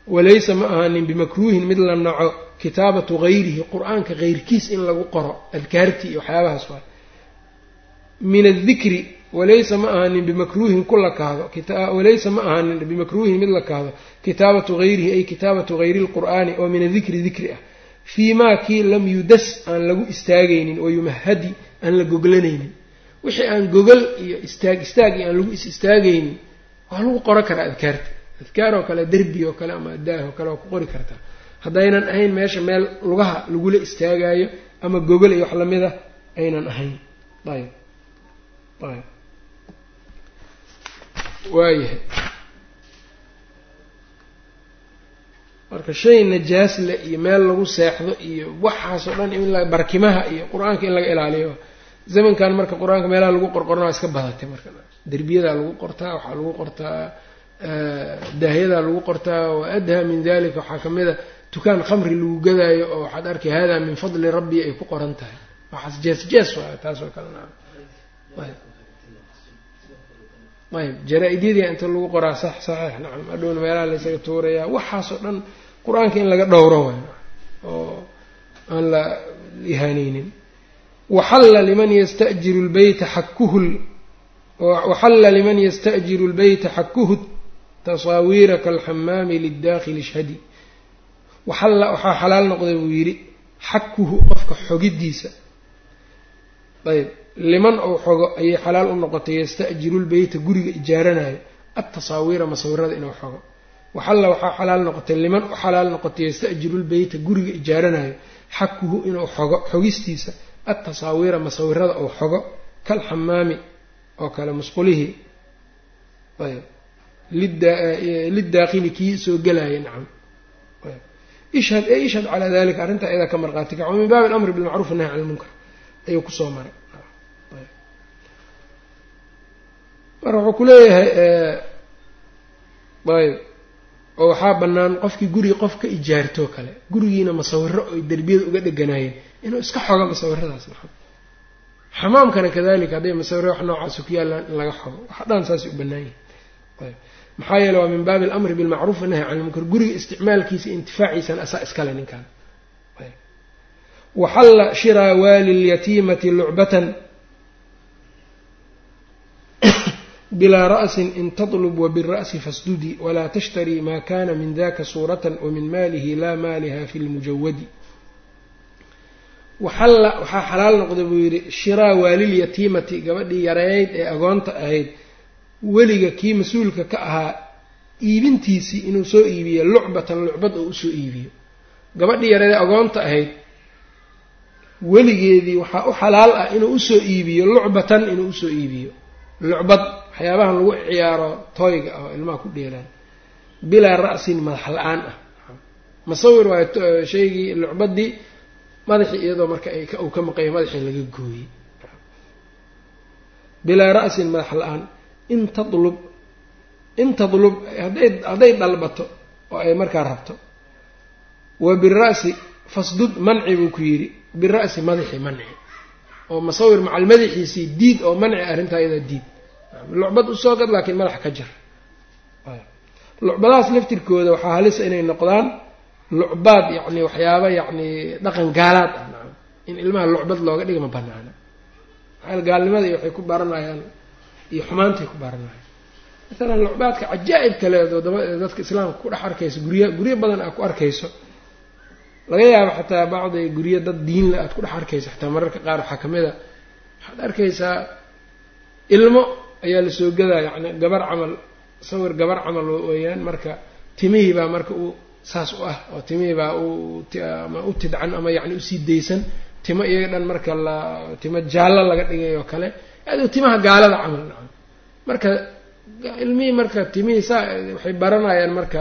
walaysa ma ahaanin bimakruuhin mid la naco kitaabatu gayrihi qur'aanka keyrkiis in lagu qoro adkaartii iyo waxyaabahaas waa min adikri walaysa ma ahaanin bimakruuhin ku la kaado walaysa ma ahaanin bimakruuhin mid la kaado kitaabatu gayrihi ay kitaabatu gayri lqur'aani oo min adikri dikri ah. Fii maa kii lam yudas aan lagu istaagaynin oo yumahadi aan la goglanaynin wixii aan gogol iyo istaag istaag iyo aan lagu is istaagaynin waa lagu qoran karaa adkaarta. Adkaar oo kale derbi oo kale ama daah oo kale waa ku qori kartaa haddaynan ahayn meesha meel lugaha lagula istaagaayo ama gogol iyo wax lamida aynan ahayn. Ayb. Ayb waayahay. Marka shay najaas le iyo meel lagu seexdo iyo waxaasoo dhan in barkimaha iyo qur'aanka in laga ilaaliyo zamankan marka qur'aanka meelaha lagu qorqorna waa iska badatay marka. Derbiyadaa lagu qortaa waxaa lagu qortaa daahyadaa lagu qortaa wa adhaa min dalika waxaa ka mid a dukaan khamri lagu gadaayo oo waxaad arkay hada min fadli rabbi ay ku qoran tahay. Waxaas jees jees waa taasoo kale ayb jaraa-idyadii inta lagu qoraa sax saxiix nacam adhowna meelaha laysaga tuurayaa. Waxaasoo dhan qur'aanka in laga dhowro way oo aan la ihaaneynin. Waxalla liman yastajiru lbeyta xakuhu waxalla liman yastajiru lbeyta xakuhu tasaawiira kalxamaami lidaakili shhadi waxalla waxaa xalaal noqday buu yidhi xakuhu qofka xogidiisa. Ayb liman ou xogo ayay xalaal u noqotay yasta'jiru lbeyta guriga ijaaranayo altasaawiira masawirada inuu xogo. Waxalla waxaa xalaal noqotay liman u xalaal noqotay yasta'jiru lbeyta guriga ijaaranayo xakuhu inuu xogo xogistiisa. Altasaawiira masawirada ou xogo kalxamaami oo kale musqulihii ayb. Lidaakhili kii soo gelaya nacam. Ishhad ee ishhad calaa dalika arrintaa iyadaa ka marqaati kaco min baabi alamri bilmacruuf nahy can lmunkar ayuu ku soo maray marka wuxuu ku leeyahay ayb oo waxaa bannaan qofkii guriga qof ka ijaartoo kale. Gurigiina masawiro oy derbiyada uga dheganaayeen inuu iska xogo masawiradaas naxo xamaamkana kadalika hadday masawiro wax noocaas ku yaallaan in laga xogo. Waxa dhan saasay u bannaan yihiin ayb. Maxaa yeele waa min baabi alamri bilmacruuf nahy can lmunkar guriga isticmaalkiisa intifaaciisana asaa iskale ninkan waxalla shiraa waali lyatiimati lucbatan bilaa ra'sin in tatlub wabira'si fasdudi walaa tashtarii maa kana min daka suuratan wamin maalihi laa maaliha fi lmujawadi waxalla waxaa xalaal noqday buu yidhi shiraa waalilyatiimati gabadhii yareyd ee agoonta ahayd weliga kii mas'uulka ka ahaa iibintiisii inuu soo iibiyo lucbatan lucbad oo u soo iibiyo. Gabadhii yareed ee agoonta ahayd weligeedii waxaa u xalaal ah inuu u soo iibiyo lucbatan inuu u soo iibiyo. Lucbad waxyaabahan lagu ciyaaro tooyga ah oo ilmaha ku dheelaan. Bilaa ra'sin madax la'aan ah masawir waayo shaygii lucbadii madaxii iyadoo marka uu ka maqanya madaxii laga gooyey. Bilaa ra'sin madax la'aan in tatlub in tatlub hadday hadday dalbato oo ay markaa rabto. Wa bira'si fasdud manci buu ku yidhi. Bira'si madaxi manci. Oo masawir macal madaxiisii diid oo manci arrintaa iyadaa diid lucbad u soo gad laakiin madax ka jar lucbadahaas laftirkooda waxaa halisa inay noqdaan lucbaad yacni waxyaaba yacni dhaqan gaalaad. Ah nacam in ilmaha lucbad looga dhiga ma banaana maxaa gaalnimada iyo waxay ku baranayaan iyo xumaantay ku baranayaan. Maalan lucbaadka cajaa'ib kaleed oo daba dadka islaamka ku dhex arkayso gurya guryo badan aad ku arkayso laga yaabo xataa bacdi guryo dad diinla aad ku dhex arkayso xataa mararka qaar waxaa ka mid a waxaad arkaysaa ilmo ayaa la soo gadaa yacni gabar camal sawir gabar camal weeyaan marka timihii baa marka uu saas u ah oo timihii baa ama u tidcan ama yacni u sii daysan. Timo iyaga dhan marka la timo jaallo laga dhigay oo kale adu timaha gaalada camal nacam. Marka ilmihii marka timihii saa waxay baranayaan marka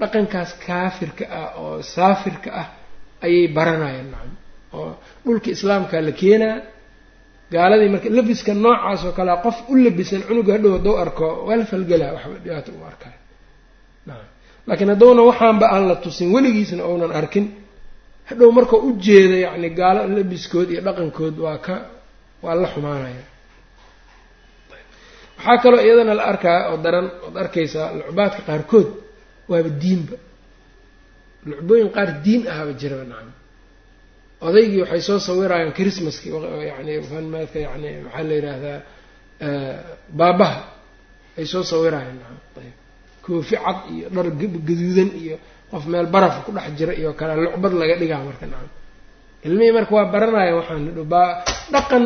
dhaqankaas kaafirka ah oo saafirka ah ayay baranayaan nacam. Oo dhulka islaamkaa la keenaa gaaladii marka labiska noocaas oo kalea qof u labisan cunuga hadhow hadduu arko waa la falgelaa waxba dhibaato u arkayo laakiin haddowna waxaanba aan la tusin weligiisna ounan arkin. Hadhow markao u jeeda yacni gaalo labiskood iyo dhaqankood waa ka waa la xumaanaya. Waxaa kaloo iyadana la arkaa oo daran ood arkaysaa lucbaadka qaarkood waaba diinba. Lucbooyin qaar diin ahaba jiraba nacam odaygii waxay soo sawirayaan christmaski yani fanmaadka yani maxaa la yidhaahdaa baabaha ay soo sawirayaan. Ayb. Koofi cad iyo dhar gaduudan iyo qof meel barafa ku dhex jira iyo kale lucbad laga dhigaa marka nacam ilmihii marka waa baranaya waxaan dhaqan.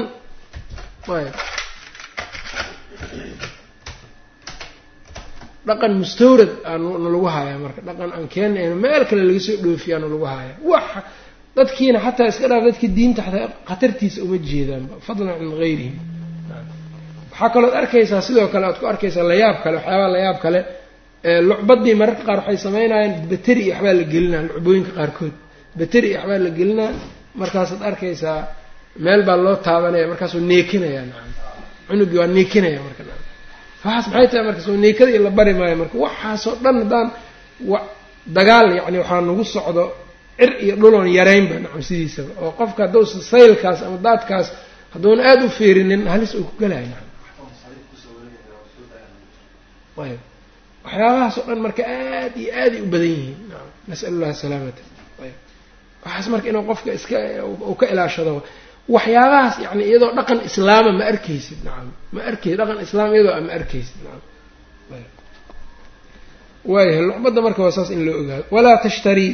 Dhaqan mustawrad aana lagu hayaa marka dhaqan aan keenayno meel kale laga soo dhoofiyaana lagu waxa dadkiina xataa iska dhaaf dadka diinta xataa khatartiisa uma jeedaanba fadlan can gayrihim waxaa kalooad arkaysaa sidoo kale aad ku arkaysaa layaab kale waxyaabaha layaab kale lucbadii mararka qaar waxay sameynayaan bateri iyo waxbaa la gelinaa lucbooyinka qaarkood. Bateri iyo waxbaa la gelinaa markaasaad arkaysaa meel baa loo taabanaya markaasuu neekinaya cunugii waa neekinaya marka waxaas maxay tahay marka soo neekada iyo la bari maayo marka waxaasoo dhan haddaan dagaal yacni waxaa nagu socdo cir iyo dhuloon yaraynba nacam sidiisaba oo qofka haddousa saylkaas ama daadkaas hadduuna aada u fiirinin halis uu ku gelayo ayb waxyaabahaas oo dhan marka aad iyo aaday u badan yihiin nas'al ullah salaamata. Ayb waxaas marka inuu qofka iska uu ka ilaashado waxyaabahaas yani iyadoo dhaqan islaama ma arkaysid nacam. Ma arkaysid dhaqan islaam iyadoo a ma arkaysid nacam. Waayahay lucbadda marka waa saas in loo ogaado. Walaa tashtarii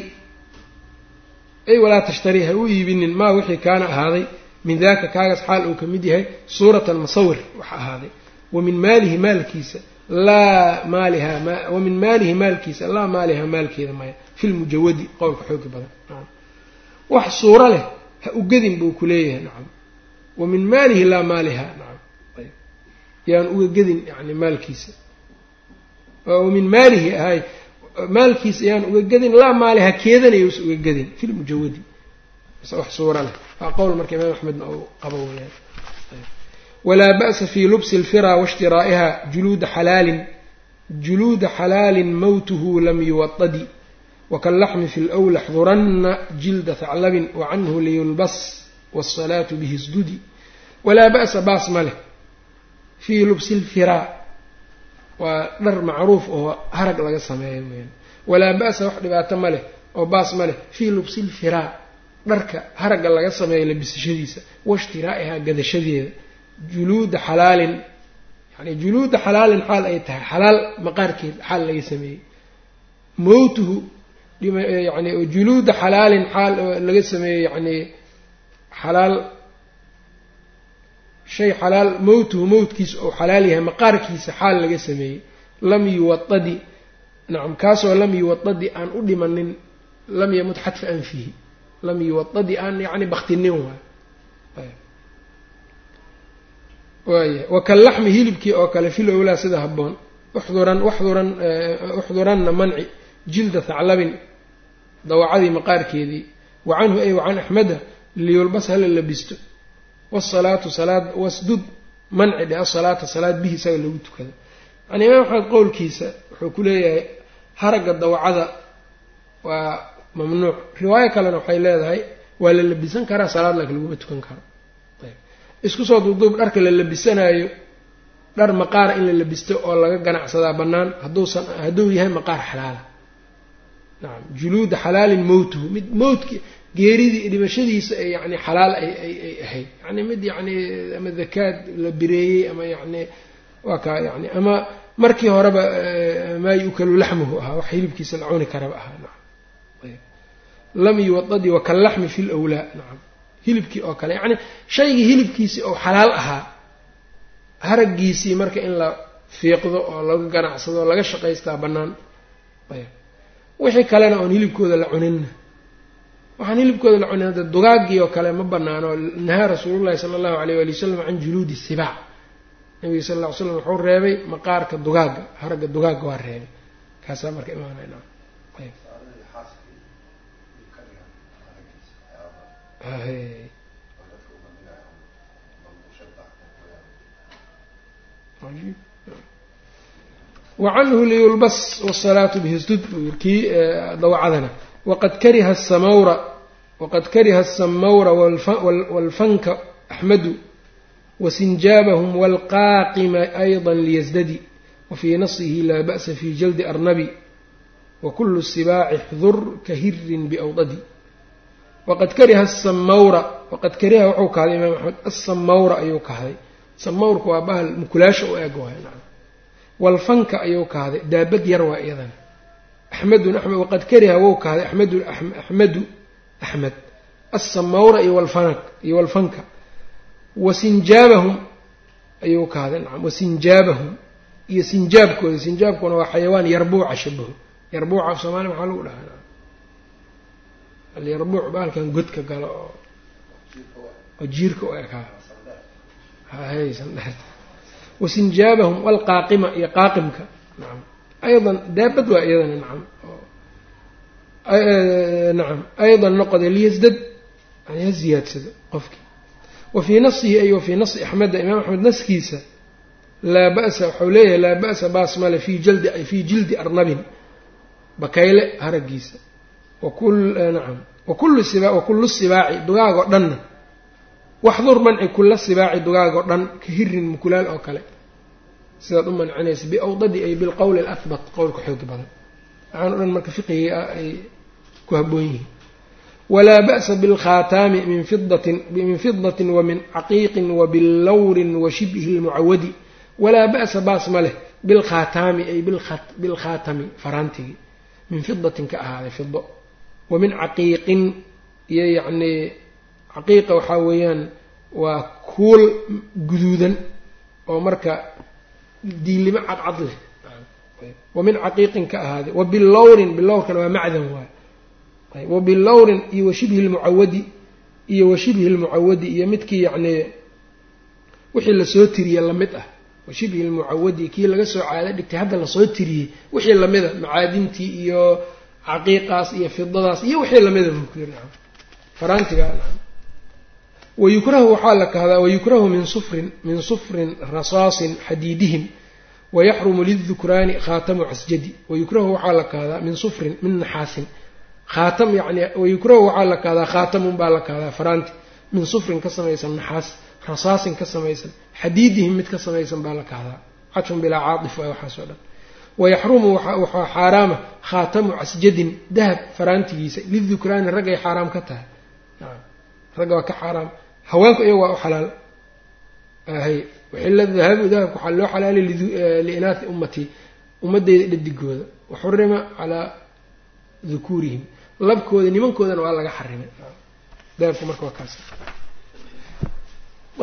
ay walaa tashtarii ha u iibinin. Maa wixii kaana ahaaday? Min daaka kaagaas xaal uu ka mid yahay suuratan musawir waxa ahaaday. Wa min maalihi maalkiisa laa maaliha wa min maalihi maalkiisa laa maaliha maalkeeda maya. Fi lmujawadi qowlka xooga badan. Wax suuro leh ha ugadin buu ku leeyahay nacam wa min maalihi laa maaliha nacam yaan uga gedin yani maalkiisa. Wa min maalihi ahay maalkiis ayaan uga gedin laa maale ha keedanaya usa uga gedin fi lmujawadi wax suura leh ah. waa qowl marka imaam axmedna uu qabo weyaan walaa ba'sa fii lubsi lfira washtiraa'iha juluuda xalaalin juluuda xalaalin mawtuhu lam yuwadadi wkalaxmi fi lwl xdurana jilda haclabin wacanhu liyulbas wاsalaatu bihi sdudi walaa ba'sa baas ma leh. Fii lubsi lfiraa waa dhar macruuf oo harag laga sameeyo weyaan walaa ba'sa wax dhibaato ma leh oo baas ma leh. Fii lubsi lfiraa dharka haragga laga sameeyo labisashadiisa waishtiraa'ihaa gadashadeeda. Juluuda xalaalin yani juluuda xalaalin xaal ay tahay xalaal maqaarkeed xaal laga sameeyey. Mowtuhu yani juluuda xalaalin xaal laga sameeyey yani xalaal shay xalaal mowtuhu mowtkiisa ou xalaal yahay maqaarkiisa xaal laga sameeyey. Lam yuwaadi nacam kaasoo lam yuwaadi aan u dhimanin lam yamut xadfa anfihi. Lam yuwaadi aan yani baktinin waay. Waaya wakalaxmi hilibkii oo kale fil owlaa sida haboon uxduran waxduran uxduranna manci jilda haclabin dawacadii maqaarkeedii. Wa canhu ay wacan axmeda liyulbas hala labisto wasalaatu salaad wasdud manci dhe asalaata salaad bihi isaga lagu tukado yani imaam axmed qowlkiisa wuxuu ku leeyahay haragga dawacada waa mamnuuc riwaayo kalena waxay leedahay waa la labisan karaa salaad laakiin laguma tukan karo ayb isku soo duubduub dharka la labisanaayo dhar maqaara in la labisto oo laga ganacsadaa bannaan hadduusan hadduu yahay maqaar xalaala nacam juluuda xalaalin mowtuhu mid mowtki geeridii dhimashadiisa ee yani xalaal ay ay ay ahayd. Yani mid yani ama dakaad la bireeyey ama yani waa kaa yani ama markii horeba maa yukalu laxmuhu ahaa wax hilibkiisa la cuni karaba ahaa. Nacam lam yuwadadi wakalaxmi fi lwlaa nacam hilibkii oo kale yani shaygii hilibkiisii oo xalaal ahaa haraggiisii marka in la fiiqdo oo laga ganacsado laga shaqaystaa bannaan. Ayb. Wixii kalena oon hilibkooda la cuninna waxaan hilibkooda la cunin hadda dugaagii oo kale ma banaano nahaa rasuulullahi sala allahu alayh waali wasalam can juluudi sibaac nabiga sal lla ly slam wuxuu reebay maqaarka dugaagga haragga dugaagga waa reebay. Kaasaa marka imaanayna wacanhu liyulbas wsalaatu bihsdud buu kii dawacadana waqad kariha asamawra waqad kariha asamawra walfanka axmadu wasinjaabahum walqaaqima ayضa liysdadi wafii nasihi laa ba'sa fi jaldi arnabi wakulu sibaaci xdur kahirin biawdadi waqad kariha asamawra waqad kariha wuxuu kahday imaam axmed asamawra ayuu kahday samawrka waa bahal mukulaasha u eg waay walfanka ayuu kahday daabad yar waa iyadana axmedun amed waqad kariha wou kahday axmedu axmedu axmed asamawra iyo walfanak iyo walfanka wasinjaabahum ayuu kahday nacam wasinjaabahum iyo sinjaabkooda sinjaabkuna waa xayawaan yarbuuca shabaho yarbuuca af soomaaliya maxaa lagu dhahaa alyarbuuc baalkan godka galo oo oo jiirka u ekaa haysan dheerta wasinjaabahum walqaaqima iyo qaaqimka nacam aydan daabad waa iyadana nacam nacam aydan noqode liyasdad yani ha ziyaadsado qofkii wa fii nasihi ay wa fii nasi axmeda imaam axmed naskiisa laa ba'sa waxau leeyahay laa ba'sa baas male fii jaldi fii jildi arnabin bakayle haragiisa nacam wakullu siba wakullu sibaaci dugaag oo dhanna waxdur manci kulla sibaaci dugaag oo dhan ka hirin mukulaal oo kale sidaad u mancinaysa biawdadi ay bilqowli alahbat qowlka xoog badan. Waxaan o marka fiqigii ah ay ku habboon yihiin. Walaa ba'sa bilkhaataami min fidatin wa min caqiiqin wa billawrin wa shibhi lmucawadi walaa ba'sa baas ma leh bilkhaataami ay bilkhaatami faraantigii min fidatin ka ahaaday fido wa min caqiiqin iyo yacnii caqiiqa waxaa weeyaan waa kuul guduudan oo marka diilimo cadcad leh. Wa min caqiiqin ka ahaaday wa bilawrin bilawrkana waa macdan waay. Wa bilawrin iyo wa shibhi lmucawadi iyo wa shibhi lmucawadi iyo midkii yacnii wixii la soo tiriye la mid ah. Wa shibhi lmucawadi kii laga soo caado dhigtay hadda la soo tiriyey wixii lamida macaadintii iyo caqiiqaas iyo fidadaas iyo wixii lamida buu ku yiri. Faraantiga wayukrahu waxaa la kahdaa wayukrahu min sufrin min sufrin rasaasin xadiidihim wayaxrumu lidukraani khaatamu casjadi wayukrahu waxaa la kahdaa min sufrin min naxaasin khaatam yani wayukrahu waxaa la kahdaa khaatamun baa la kahdaa faraanti min sufrin ka samaysan naxaas rasaasin ka samaysan xadiidihim mid ka samaysan baa la kahdaa cadfun bilaa caatif waay waxaasoo dhan wayaxrumu waxaa xaaraama khaatamu casjadin dahab faraantigiisa lidukraani raggay xaaraam ka tahay ragga waa ka xaaraam haweenku iyaga waa u xalaal. Hay waxila dahabu dahabka loo xalaalay liinaathi ummatii ummadeyda dhadigooda waxurima calaa dukuurihim. Labkooda nimankoodana waa laga xarimay dahabku marka waa kaas.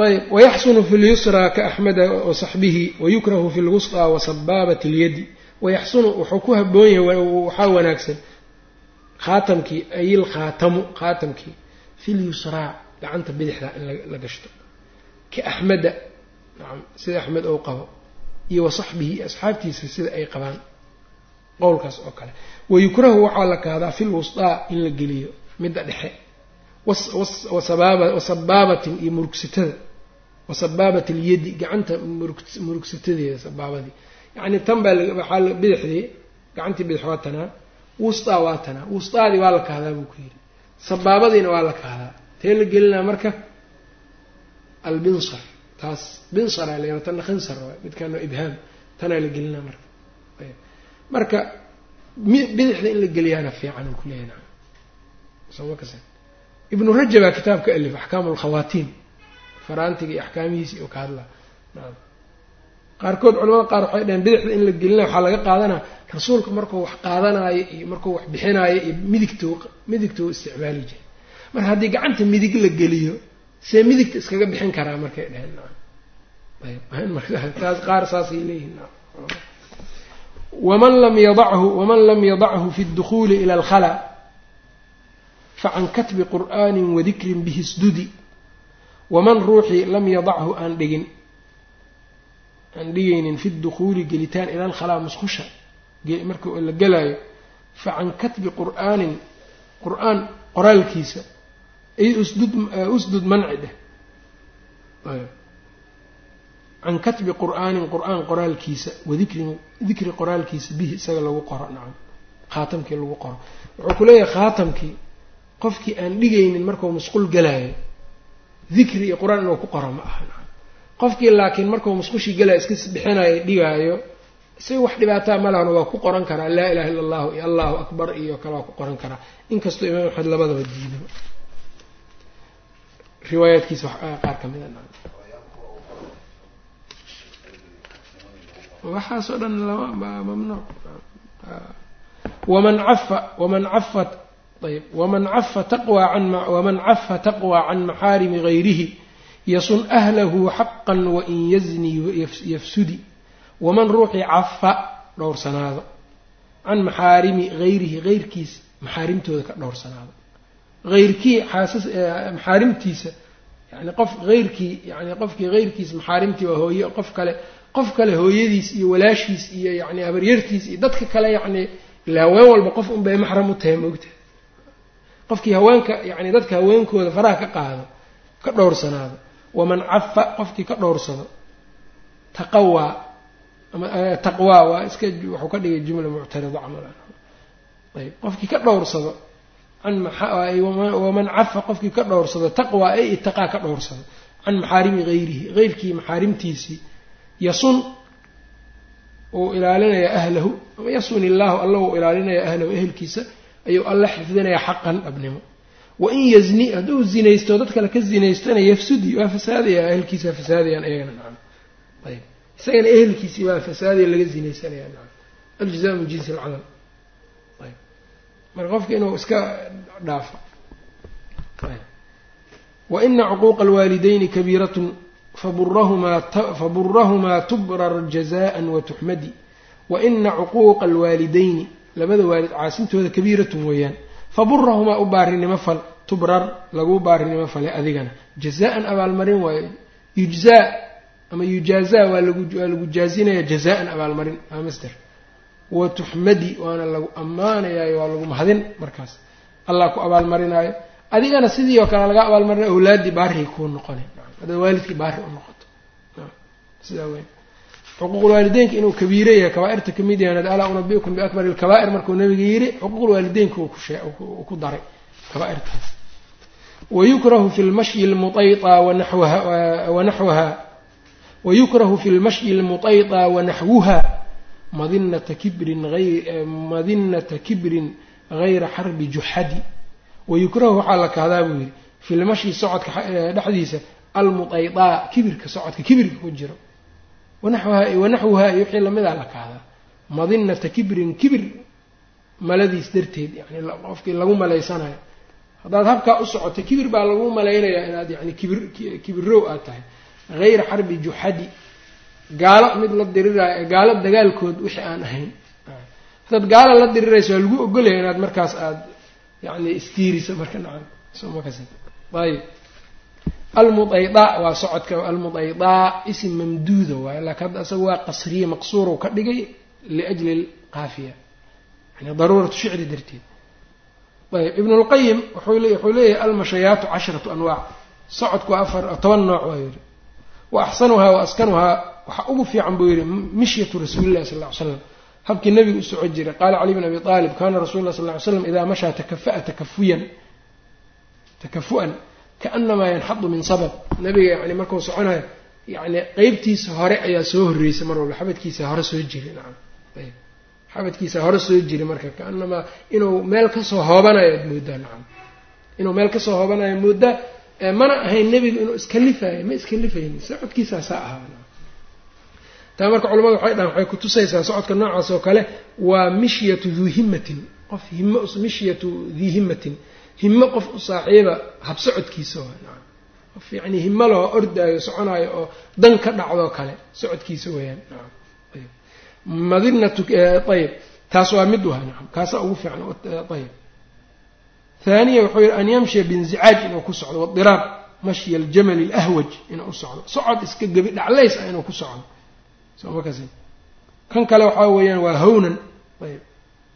Ayb wayaxsunu fi lyusraa ka axmeda wasaxbihi wayukrahu fi lwusطaa wasabaabat اlyadi wayaxsunu wuxuu ku haboon yahay waxaa wanaagsan khaatamkii ay ilkhaatamu khaatamkii fi lyusraa gacanta bidixda in la gashto. Ka axmeda nacam sida axmed ou qabo iyo wasaxbihi iyo asxaabtiisa sida ay qabaan qowlkaas oo kale. Wayukrahu waxaa la kahdaa fi lwusطaa in la geliyo midda dhexe. Wasabaabatin iyo murugsatada wasabaabat alyadi gacanta murugsatadeeda sabaabadii. Yacni tan baa waxaa bidixdii gacantii bidix waa tanaa wustaa waa tanaa. Wustaadii waa la kahdaa buu ku yidhi. Sabaabadiina waa la kahdaa tee la gelinaa marka albinsar. Taas binsaraa la yara tanna khinsar waay midkaan waa ibhaam tanaa la gelinaa marka. Marka bidixda in la geliyaana fiican soma kas ibnu rajabaa kitaabka alif axkaamu alkhawaatiim faraantiga iyo axkaamihiisi oo ka hadlaa. Qaarkood culamada qaar waxay dhaheen bidixda in la gelina waxaa laga qaadanaa rasuulka markuu wax qaadanaayo iyo markuu wax bixinaayo iyo midigto midigtou isticmaali jiray marka haddii gacanta midig la geliyo see midigta iskaga bixin karaa markay dheheen taas qaar saasay leeyihiin waman lam yadachu waman lam yadachu fi اdukhuuli ila alkhala facan katbi qur'aani wadikrin bihi sdudi waman ruuxii lam yadachu aan dhigin aan dhigaynin fi dukhuuli gelitaan ila alkhalaa musqusha marka la gelaayo facan katbi qur'aanin qur'aan qoraalkiisa ay usdud usdud manci dheh can katbi qur'aanin qur'aan qoraalkiisa wadikrin dikri qoraalkiisa bihi isaga lagu qoro nacam khaatamkii lagu qoro wuxuu ku leeyahay khaatamkii qofkii aan dhigaynin markuu musqul galaayo dikri iyo qur'aan inuu ku qoro ma aha nacam qofkii laakiin markuu musqushii galaayo iska bixinayo dhigaayo isaga wax dhibaataa ma lahana waa ku qoran karaa laa ilaha illa allahu iyo allahu akbar iyo kale waa ku qoran karaa inkastoo imaam axmed labadaba diido riwaayaadkiisa qaar ka mida waxaasoo dhan mamnuuc waman cafa waman cafa ayb waman cafa taqwى an waman cafa taqwى can maxaarimi gayrihi yasun ahlahu xaqa wain yazni yafsudi waman ruuxii cafa dhowrsanaado can maxaarimi gayrihi geyrkiisa maxaarimtooda ka dhowrsanaado. Eyrkii xaasas maxaarimtiisa yani qof eyrkii yani qofkii heyrkiisa maxaarimtii waa hooye qof kale qof kale hooyadiis iyo walaashiis iyo yani habaryartiis iyo dadka kale yani ila haween walba qof un bay maxram u tahay maogta qofkii haweenka yani dadka haweenkooda faraha ka qaado ka dhowrsanaado waman cafa qofkii ka dhowrsado taqawaa taqwaa waa iska wuxuu ka dhigay jumla muctarida camal. Ayb qofkii ka dhowrsado waman cafa qofkii ka dhowrsado taqwa ay itaqaa ka dhowrsado. Can maxaarimi hayrihi heyrkii maxaarimtiisii. Yasun uu ilaalinayaa ahlahu yasun illaahu alla uu ilaalinayaa ahlahu ehelkiisa ayuu alla xifdinayaa xaqan dhabnimo. Wain yazni hadduu zinaysto dad kale ka zinaystana yafsudi waa fasaadaya ehelkiisa fasaadayaan iyagana nacam. Ayb isagana ehelkiisii waa fasaadaya laga zinaysanaya nacam. Aljazaa min jinsi alcamal. ayb marka qofka inuu iska dhaafo. Waina cuquuqa alwaalidayni kabiiratun faburahumaa tubrar jazaan watuxmadi waina cuquuqa alwaalidayni labada waalid caasintooda kabiiratun weeyaan faburahumaa u baarinimo fal tubrar laguu baarinimo fale adigana. Jazaan abaalmarin waayo yujzaa ama yujaazaa waa lagu jaazinaya jazaan abaalmarin. Waa master wa tuxmadi waana lagu ammaanayayo waa lagu mahadin markaas. Allah ku abaalmarinaayo. Adigana sidii oo kale laga abaalmarinayo awlaaddii baarihay kuu noqonay. Haddaad waalidkii baari u noqoto. Sidaa weyn. Xuquuqulwaalideynka inuu kabiire yahay kabaairta ka mid yahay ala unabiukum biakbari lkabaa'ir markuu nabiga yidhi xuquuqulwaalideynka u ku daray kabaairtaas wayukrahu fi lmashyi lmuayta wanaxwaha wayukrahu fi lmashyi lmutayta wanaxwuha madinata kibrin madinata kibrin gayra xarbi juxadi wayukrahu waxaa la kahdaa buu yidhi fi lmashyi socodka dhexdiisa almuaydaa kibirka socodka kibirka ku jiro. Wanaxwuhaa iyo wixii lamidaa la kahdaa. Madinata kibrin kibir maladiis darteed yani qofkii lagu malaysanayo haddaad habkaa u socoto kibir baa lagu malaynayaa inaad yani kibir kibirow aad tahay. Hayra xarbi juxadi gaalo mid la diriraayo gaalo dagaalkood wixii aan ahayn. Haddaad gaalo la dirirayso waa lagu ogolaya inaad markaas aada yani istiiriso marka nacam ayb almuaydaa waa socodka. Almuaydaa isim mamduuda waayo laakiin hadda isaga waa qasriye maqsuurow ka dhigay liajli lqaafiya yani daruuratu shicri darteed. Ayb ibn lqayim wuxuu leeyahay almashayaatu casharatu anwaac. Socodku afar toban nooc waa yidhi. Wa axsanuhaa wa askanuhaa waxaa ugu fiican buu yidhi mishyatu rasuulillahi sal ly slam habkii nabigu u soco jiray qaala cali bn abi aalib kana rasul lah sal ly slam idaa mashaa takafa'a takafuyan. Takafu-an kaanamaa yanxadu min sabab. Nabiga yani markuu soconayo yani qeybtiisa hore ayaa soo horreysay mar walba xabadkiisa hore soo jiray nacam. Ayb xabadkiisa hore soo jiray marka kaanamaa inuu meel ka soo hoobanayo ad moodaa nacam. Inuu meel ka soo hoobanayo moodaa mana ahayn nebigu inuu iskalifayo ma iskalifayni socodkiisaa saa ahaa taa marka culamadu waxay dhahan waxay kutusaysaa socodka noocaas oo kale waa mishyatu duu himmatin. Qof himo mishyatu dii himmatin. Himo qof u saaxiiba habsocodkiisa waa nacam qof yacni himo loo ordaayo soconaayo oo dan ka dhacdoo kale socodkiisa weeyaan ayb madinatu ayib taas waa mid waha nacam kaasaa ugu fiican ayib haaniya wuxuu yihi an yamshiya binzicaaj inuu ku socdo wadiraab mashya aljamali alahwaj inuu u socdo. Socod iska gebi dhaclays ah inuu ku socdo somakas kan kale waxaa weeyaan waa hawnan. Ayb.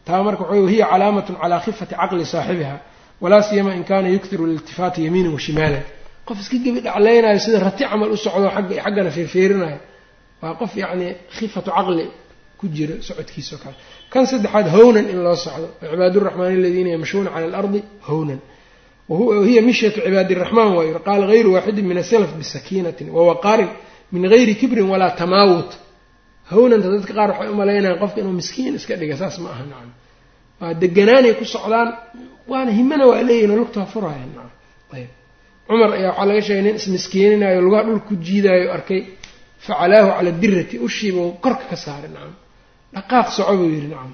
Taa marka waxa hiya calaamatun calaa khifati caqli saaxibiha. Walaa siyama in kana yukhiru liltifaati yamiinan wa shimaalan. Qof iska gebi sida rati camal u socdo agga xaggana feerfeerinayo. Waa qof yacni khifatu caqli ku jira socodkiisao kale. Kan saddexaad hawnan in loo socdo. Cibaaduraxmaani aladiina yamshuuna cala alardi hawnan. Wahiya mishyatu cibaadiraxmaan waayo qaala hayru waaxidin min asalaf bisakiinatin wawaqaarin min gayri kibrin walaa tamaawut hawnanta dadka qaar waxay u malaynayan qofka inuu miskiin iska dhiga saas ma aha. Nacam waa deganaanay ku socdaan waana himana waa leeyihiin oo lugtaa furaya nacam ayb. Cumar ayaa waxaa laga sheegay nin ismiskiininayo lugaha dhul ku jiidaayo arkay facalaahu cala dirati ushiiba korka ka saaray nacam dhaqaaq soco buu yidhi nacam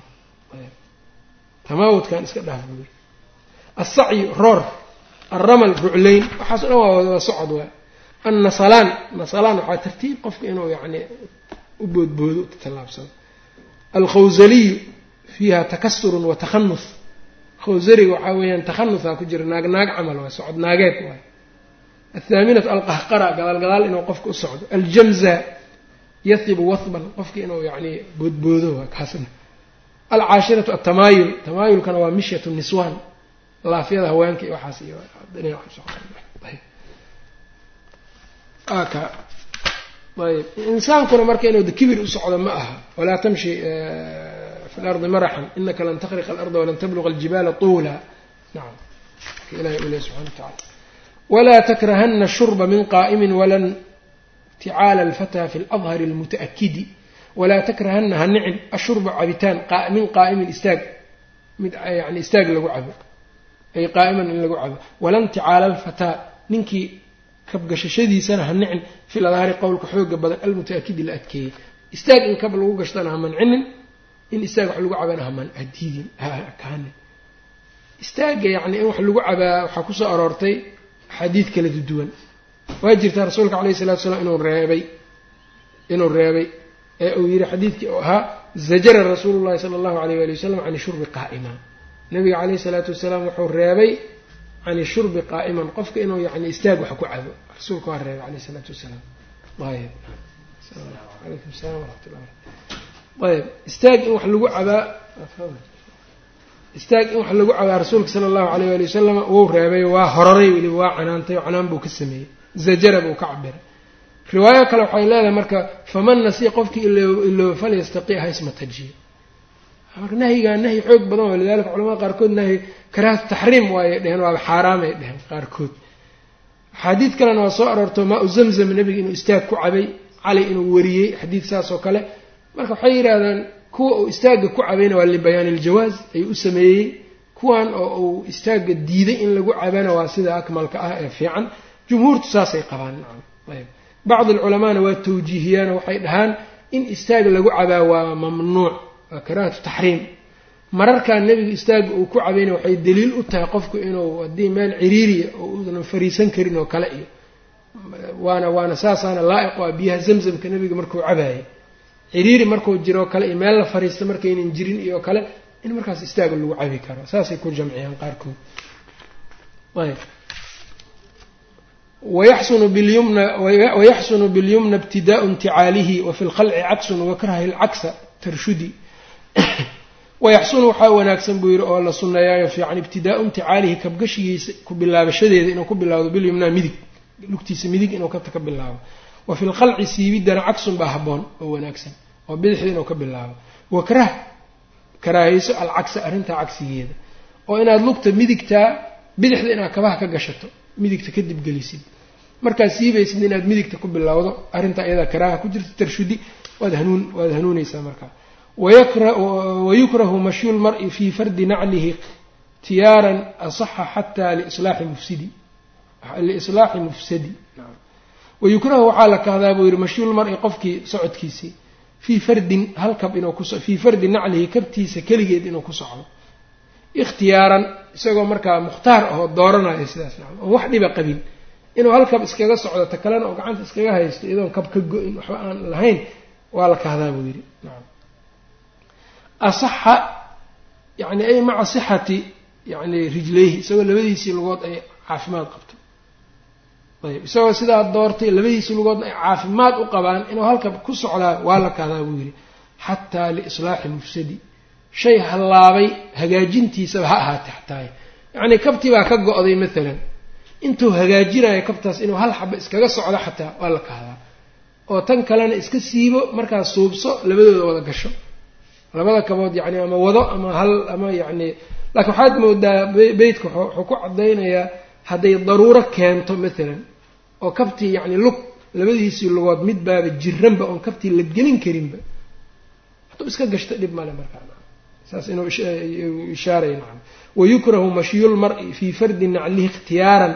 tamaawudkan iska dhaaf buu yidhi. Assacyu roor. Alramal ruclayn waxaaso dhan waa socod waa annasalaan. Nasalaan waxaa tartiib qofka inuu yacni u boodboodo tallaabsado alkhawsaliyu fiiha takasurun wa takhanus khawsariga waxaa weeyaan takhanusaa ku jira naag naag camal waa socod naageed waay. Athaaminatu alqahqara gadaal gadaal inuu qofka u socdo. Aljamza yahibu wahban qofka inuu yacni boodboodo waa kaasna alcaashiratu altamaayul tamaayulkana waa mishyatu niswaan. Laafyada haweenka iyo waxaas iyo ayb insaankuna marka inuu kibir u socdo ma aha. Walaa tamshi fi lardi maraxan. Inaka lan takriqa alarda walan tabluqa aljibaala tuula. Nacam ilahi u leh subxana wa tacala walaa takrahana shurba min qaa'imin walan ticaala alfataa fi ladhari almutaakidi walaa takrahana ha nicin ashurba cabitaan min qaa'imin istaag. Mid yani istaag lagu cabo. Ay qaa'iman in lagu cabo. Walan ticaala alfataa ninkii kabgashashadiisana ha nicin fil adhaari qowlka xooga badan almuta-akidi la adkeeyey. Istaag in kab lagu gashtana ha mancinin in istaag wax lagu cabana haman hadiidin hakaanin istaagga yacni in wax lagu cabaa waxaa ku soo aroortay axaadiid kala duwan. Waa jirtaa rasuulka calayhi salatu salaam inuu reebay inuu reebay ee uu yihi xadiidkii oo ahaa zajara rasuulu llahi sala allahu alayh wali wasalam can shurbi qaa'ima. Nabiga caleyhi salaatu wasalaam wuxuu reebay can shurbi qaa'iman qofka inuu yani istaag wax ku cabo rasuulka waa reebay caleyh isalaatu wasalaam ayb alaykum salam waraxmatullah ayb istaag in wax lagu cabaa istaag in wax lagu cabaa rasuulka sala allahu alayh ali wasalam wuu reebay waa hororay weliba waa canaantay oo canaan buu ka sameeyey zajara buu ka cabiray riwaayo kale waxay leedahay marka faman nasiya qofkii ilooba falyastaqi ha ismatajiyo marka nahyigaa nahyi xoog badan waa lidalika culamada qaarkood nahyi karaahatu taxriim waayay dheheen waaba xaaraamay dheheen qaarkood. Axaadiid kalena waa soo aroorto maa u zamzam nebiga inuu istaag ku cabay cali inuu wariyey xadiid saas kale. Marka waxay yidhaahdaan kuwa uu istaagga ku cabayna waa libayaani iljawaaz ayuu u sameeyey. Kuwan oo uu istaagga diiday in lagu cabana waa sida akmalka ah ee fiican. Jumhuurtu saasay qabaan. Ayb. Bacdi alculamaana waa tawjiihiyaano waxay dhahaan in istaag lagu cabaa waa mamnuuc waa karaahatu taxriim. Mararkaa nebiga istaagga uu ku cabayna waxay daliil u tahay qofku inuu haddii meel ciriiriya oo uunan fariisan karin oo kale iyo waana waana saasaana laa-iq ah biyaha zamzamka nebiga markuu cabaayay. Ciriiri markuu jiroo kale iyo meel la fariista markaynan jirin iyo kale in markaas istaaga lagu cabi karo. Saasay ku jamciyaan qaarkood. Wayaxsunu bilyumna ibtidaau inticaalihi wafi lkhalci caksun wakrahi lcaksa tarshudi wayaxsunu waxaa wanaagsan buu yidhi oo la sunneeyaayo fiican ibtidaau inticaalihi kabgashigiisa ku bilaabashadeeda inuu ku bilaawdo bilyumnaa midig lugtiisa midig inuu ka bilaabo wa fi lkhalci siibiddana cagsun baa habboon oo wanaagsan oo bidixda inuu ka bilaabo wakrah karaahayso alcagsa arrintaa cagsigeeda oo inaad lugta midigtaa bidixda inaad kabaha ka gashato midigta kadib gelisid markaad siibaysid inaad midigta ku bilowdo arrintaa iyadaa karaaha ku jirta tarshudi waad hanuun waad hanuunaysaa markaa wayukrahu mashyu lmari fii fardi naclihi tiyaaran asaxa xataa lislaaxi mufsidi liislaaxi mufsadi wayukrahu waxaa la kahdaa buu yihi mashyulmari qofkii socodkiisii fii fardin halkab inuu ku fii fardi naclihi kabtiisa keligeed inuu ku socdo ikhtiyaaran isagoo markaa mukhtaar ahoo dooranayo sidaas nacam oon wax dhiba qabin inuu halkab iskaga socdo ta kalena oo gacanta iskaga haysto iyadoon kab ka go-in waxba aan lahayn waa la kahdaa buu yidhi nacam asaxa yani ay maca sixati yani rijlayhi isagoo labadiisii lugood ay caafimaad qabto. Ayb isagoo sidaa doortay labadiisii lugoodna ay caafimaad u qabaan inuu halka ku socdaa waa la kahdaa buu yidhi. Xataa liislaaxi mufsadi shay hallaabay hagaajintiisaba ha ahaatay xataa yacnii kabtii baa ka go-day maalan intuu hagaajinayo kabtaas inuu hal xaba iskaga socdo xataa waa la kahdaa oo tan kalena iska siibo markaas suubso labadooda wada gasho labada kabood yacni ama wado ama hal ama yacni laakiin waxaad moodaa beytka wuxuu ku caddaynayaa hadday daruuro keento maalan oo kabtii yacni lug labadiisii lugood mid baaba jiranba oon kabtii la gelin karinba hadduu iska gashto dhib male markaa. Saas inuu ishaaray nacam. Wayukrahu mashyulmar-i fii fardi naclihi ikhtiyaaran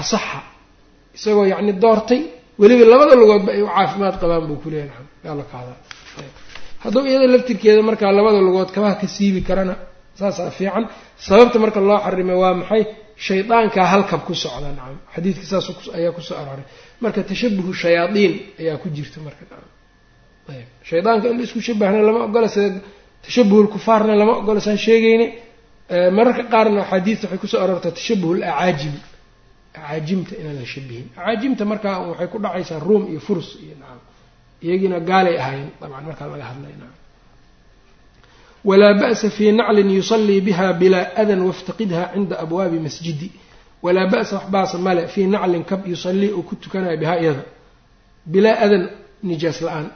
asaxa. Isagoo yacni doortay weliba labada lugoodba ay u caafimaad qabaan buu kuleeyahy nacam yaa la kahdaa hadduu iyada laftirkeeda markaa labada lugood kabaha ka siibi karana saasaa fiican. Sababta marka loo xarimay waa maxay? Shaydaankaa halkab ku socda nacam. Xadiidka saas ayaa ku soo arooray. Marka tashabuhu shayaadiin ayaa ku jirta marka ayb. Shaydaanka in la isku shabahna lama ogola sida tashabuhu lkufaarna lama ogola saan sheegayna mararka qaarna axaadiista waxay ku soo aroortaa tashabuhu lacaajim acaajimta inaan la shabihin. Acaajimta markaa waxay ku dhacaysaa ruum iyo furs iyo nacam iyagiina gaalay ahayn. Dabcan markaa laga hadlay nacam walaa ba'sa fii naclin yusallii biha bilaa adan waftaqidha cinda abwaabi masjidi. Walaa ba'sa wax baasa male fii naclin kab yusallii uu ku tukanayo bihaa iyada. Bilaa adan nijaas la'aan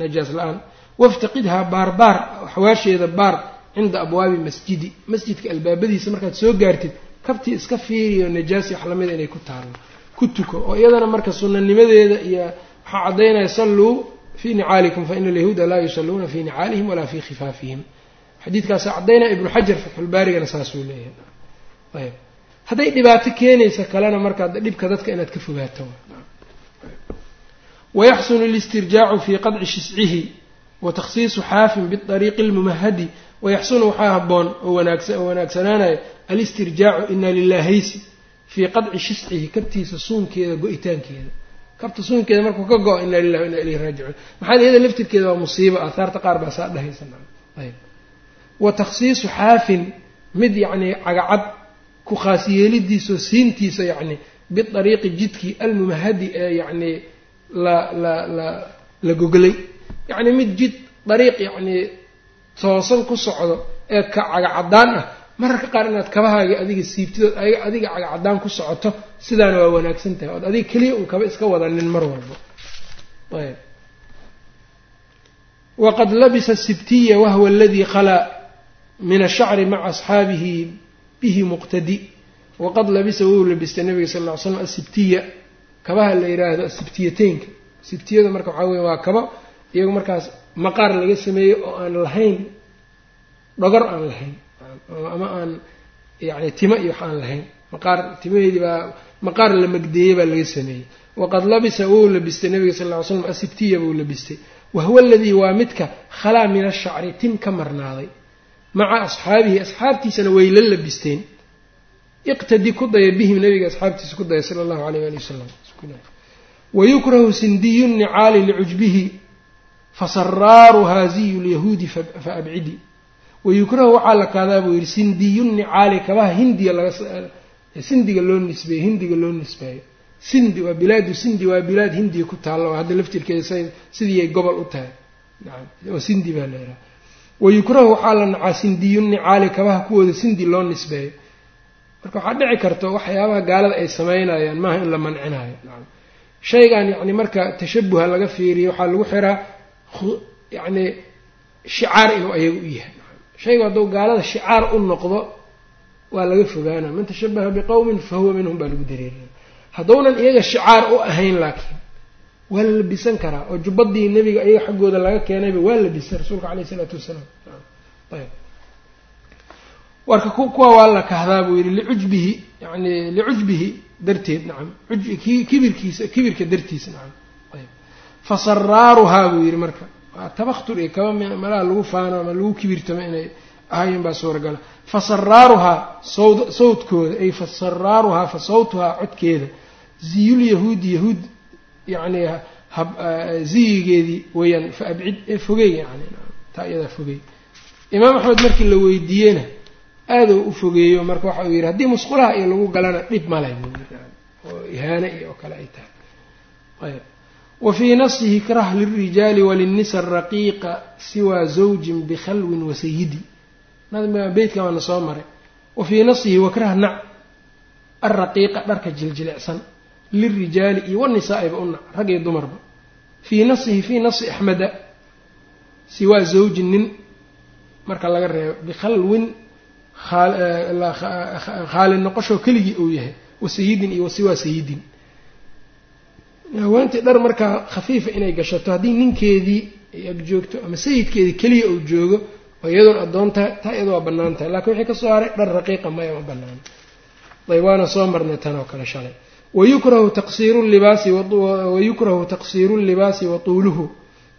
najaas la'aan. Waftaqidhaa baarbaar xawaasheeda baar cinda abwaabi masjidi. Masjidka albaabadiisa markaad soo gaartid kabtii iska fiiriyo najaasi wax lamida inay ku taallo ku tuko. Oo iyadana marka sunanimadeeda iyo waxaa caddaynaya salluu fii nicaalikum fa ina alyahuuda laa yusalluuna fii nicaalihim walaa fii khifaafihim xadiidkaasa caddaynaya ibnu xajar fatxulbaarigana saasuu leeyahay ayb hadday dhibaato keenaysa kalena markaa dhibka dadka inaad ka fogaato wayaxsunu listirjaacu fii qadci shiscihi wa takhsiisu xaafin biariiqi lmumahadi wayaxsunu waxaa haboon oo wanaagsanaanaya alistirjaacu ina lilahaysi fii qadci shiscihi kabtiisa suunkeeda go-itaankeeda kabta suunkeeda markuu ka go-o ina lilah ina ilayhi raajicuun. Maxaa iyada laftirkeeda waa musiibo aahaarta qaar baa saa dhahaysa ayb wa takhsiisu xaafin mid yacnii cagacad ku khaas yeelidiisao siintiisa yacni biariiqi jidkii almumahadi ee yacnii la la la la goglay. Yacni mid jid dariiq yacnii toosan ku socdo ee ka cagacadaan ah mararka qaar inaad kabahaaga adiga siibtidood adiga cagacadaan ku socoto sidaana waa wanaagsan tahay. Ood adiga keliya un kaba iska wadanin mar walba. Ayb. Waqad labisa sibtiya wahwa aladii khalaa min ashacri maca asxaabihi bihi muqtadi. Waqad labisa wuu labistay nabiga sal ly slam asibtiya. Kabaha la yidhaahdo asibtiyateynka sibtiyada marka waxaa weya waa kabo iyagu markaas maqaar laga sameeyey oo aan lahayn dhogor aan lahayn ama aan yani timo iyo wax aan lahayn. Maqaar timaheedii baa maqaar la magdeeyey baa laga sameeyey. Waqad labisa wuu labistay nabiga sal ly slam asibtiya buu labistay. Wahuwa aladii waa midka khalaa min ashacri tim ka marnaaday. Maca asxaabihi asxaabtiisana way la labisteen. Iqtadi ku daya bihim nabiga asxaabtiisa ku daya sala allahu alayh ali wasalam wayukrahu sindiyu nicaali licujbihi fasaraaru haaziyu lyahuudi faabcidi wayukrahu waxaa la kaadaa buu yidhi sindiyu nicaali kabaha hindiya laga sindiga loo nisbeeyo hindiga loo nisbeeyo sindi waa bilaadu sindi waa bilaad hindiya ku taalla oo hadda laftirkeeda sidiiay gobol u tahay oo sindi baa la yidhaha wayukrahu waxaa la nacaa sindiyu nicaali kabaha kuwooda sindi loo nisbeeyo marka waxaa dhici karta waxyaabaha gaalada ay samaynayaan maaha in la mancinayo shaygan yacni marka tashabuha laga fiiriyo waxaa lagu xiraa yacni shicaar inuu ayaga u yahay shaygu hadduu gaalada shicaar u noqdo waa laga fogaana man tashabaha biqowmin fa huwa minhum baa lagu dareeraya hadduunan iyaga shicaar u ahayn laakiin waa la labisan karaa. Oo jubbadii nebiga iyaga xaggooda laga keenayba waa labisay rasuulka caleyh isalaatu wasalaam. Ayb. Warka kuwa waa la kahdaa buu yidhi licujbihi yani licujbihi darteed nacam. Kibirkiisa kibirka dartiisa nacam. Ayb. Fasaraaruhaa buu yidhi marka tabakhtur iyo kaba malaha lagu faano ama lagu kibirtamo inay ahayen baa suuragala fasaraaruhaa sawd sawdkooda ay fasaraaruhaa fa sawtuhaa codkeeda. Ziyulyahuudi yahuud yacni ziyigeedii weeyaan fa abcid ee fogey yani taa iyadaa fogey. Imaam axmed markii la weydiiyeyna aaduu u fogeeyo marka waxa uu yidhi haddii musqulaha iyo lagu galana dhib male oo ihaane iyo oo kale ay tahay. Ayb wa fii nafsihi krah lilrijaali walinisa raqiiqa siwaa zawjin bikhalwin wasayidi nadmiga beytka waana soo maray. Wa fii nafsihi wakrah nac alraqiiqa dharka jiljilicsan lilrijaali iyo wanisaa'iba u nac rag iyo dumarba fii nafsihi fii nafsi axmeda siwaa zawjin nin marka laga reebo bikhalwin khaali noqoshoo keligii uu yahay wa sayidin iyo wasiwaa sayidin haweentii dhar markaa khafiifa inay gashato haddii ninkeedii ay ag joogto ama sayidkeedii keliya uu joogo oo iyadoon addoon tahay taa iyada waa bannaan tahay. Lakiin wixii ka soo haray dhar raqiiqa maya ma banaano ayb waana soo marnay tan oo kale shalay. Wayukrahu taqsiiru libaasi wayukrahu taqsiiru llibaasi wa tuuluhu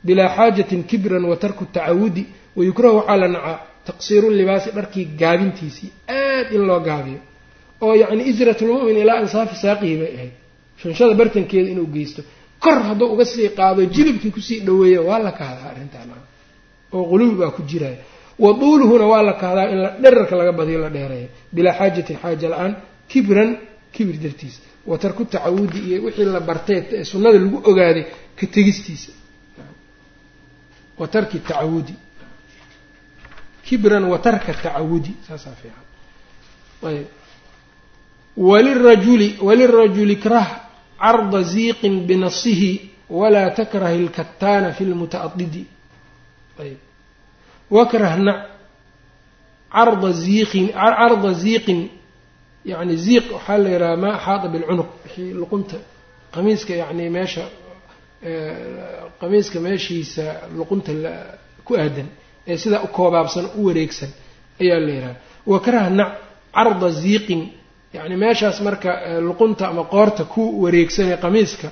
bilaa xaajatin kibran wa tarku tacawudi. Wayukrahu waxaa la nacaa taqsiiru libaasi dharkii gaabintiisii aad in loo gaabiyo. Oo yacni isratulmu'min ilaa ansaafi saaqihi bay ahayd shanshada bartankeeda inuu geysto. Kor hadduu uga sii qaado jilibkii ku sii dhaweeya waa la kahdaa arrintaan oo qulubi baa ku jiraya wa duuluhuna waa la kahdaa in dherarka laga badiyo la dheereeyo bilaa xaajatin xaaja la'aan kibran kibir dartiisa wa tarku tacawudi iyo wixii la bartay sunnada lagu ogaaday ka tegistiisa. Wa tarki tacawudi. Kibran wa tarka tacawudi. Saasaa fiican. Ayb walirajuli walirajuli krah carda ziiqin binasihi walaa takrahi ilkataana fi lmutaadidi ayb wakrah nac carda ziiqin carda ziiqin yani ziiq waxaa la yidhaha maa axaada bilcunuq wixii luqunta qamiiska yani meesha qamiiska meeshiisa luqunta ku aadan ee sidaa u koobaabsan u wareegsan ayaa la yidhaha wakrah nac carda ziiqin yani meeshaas marka luqunta ama qoorta ku wareegsanee qamiiska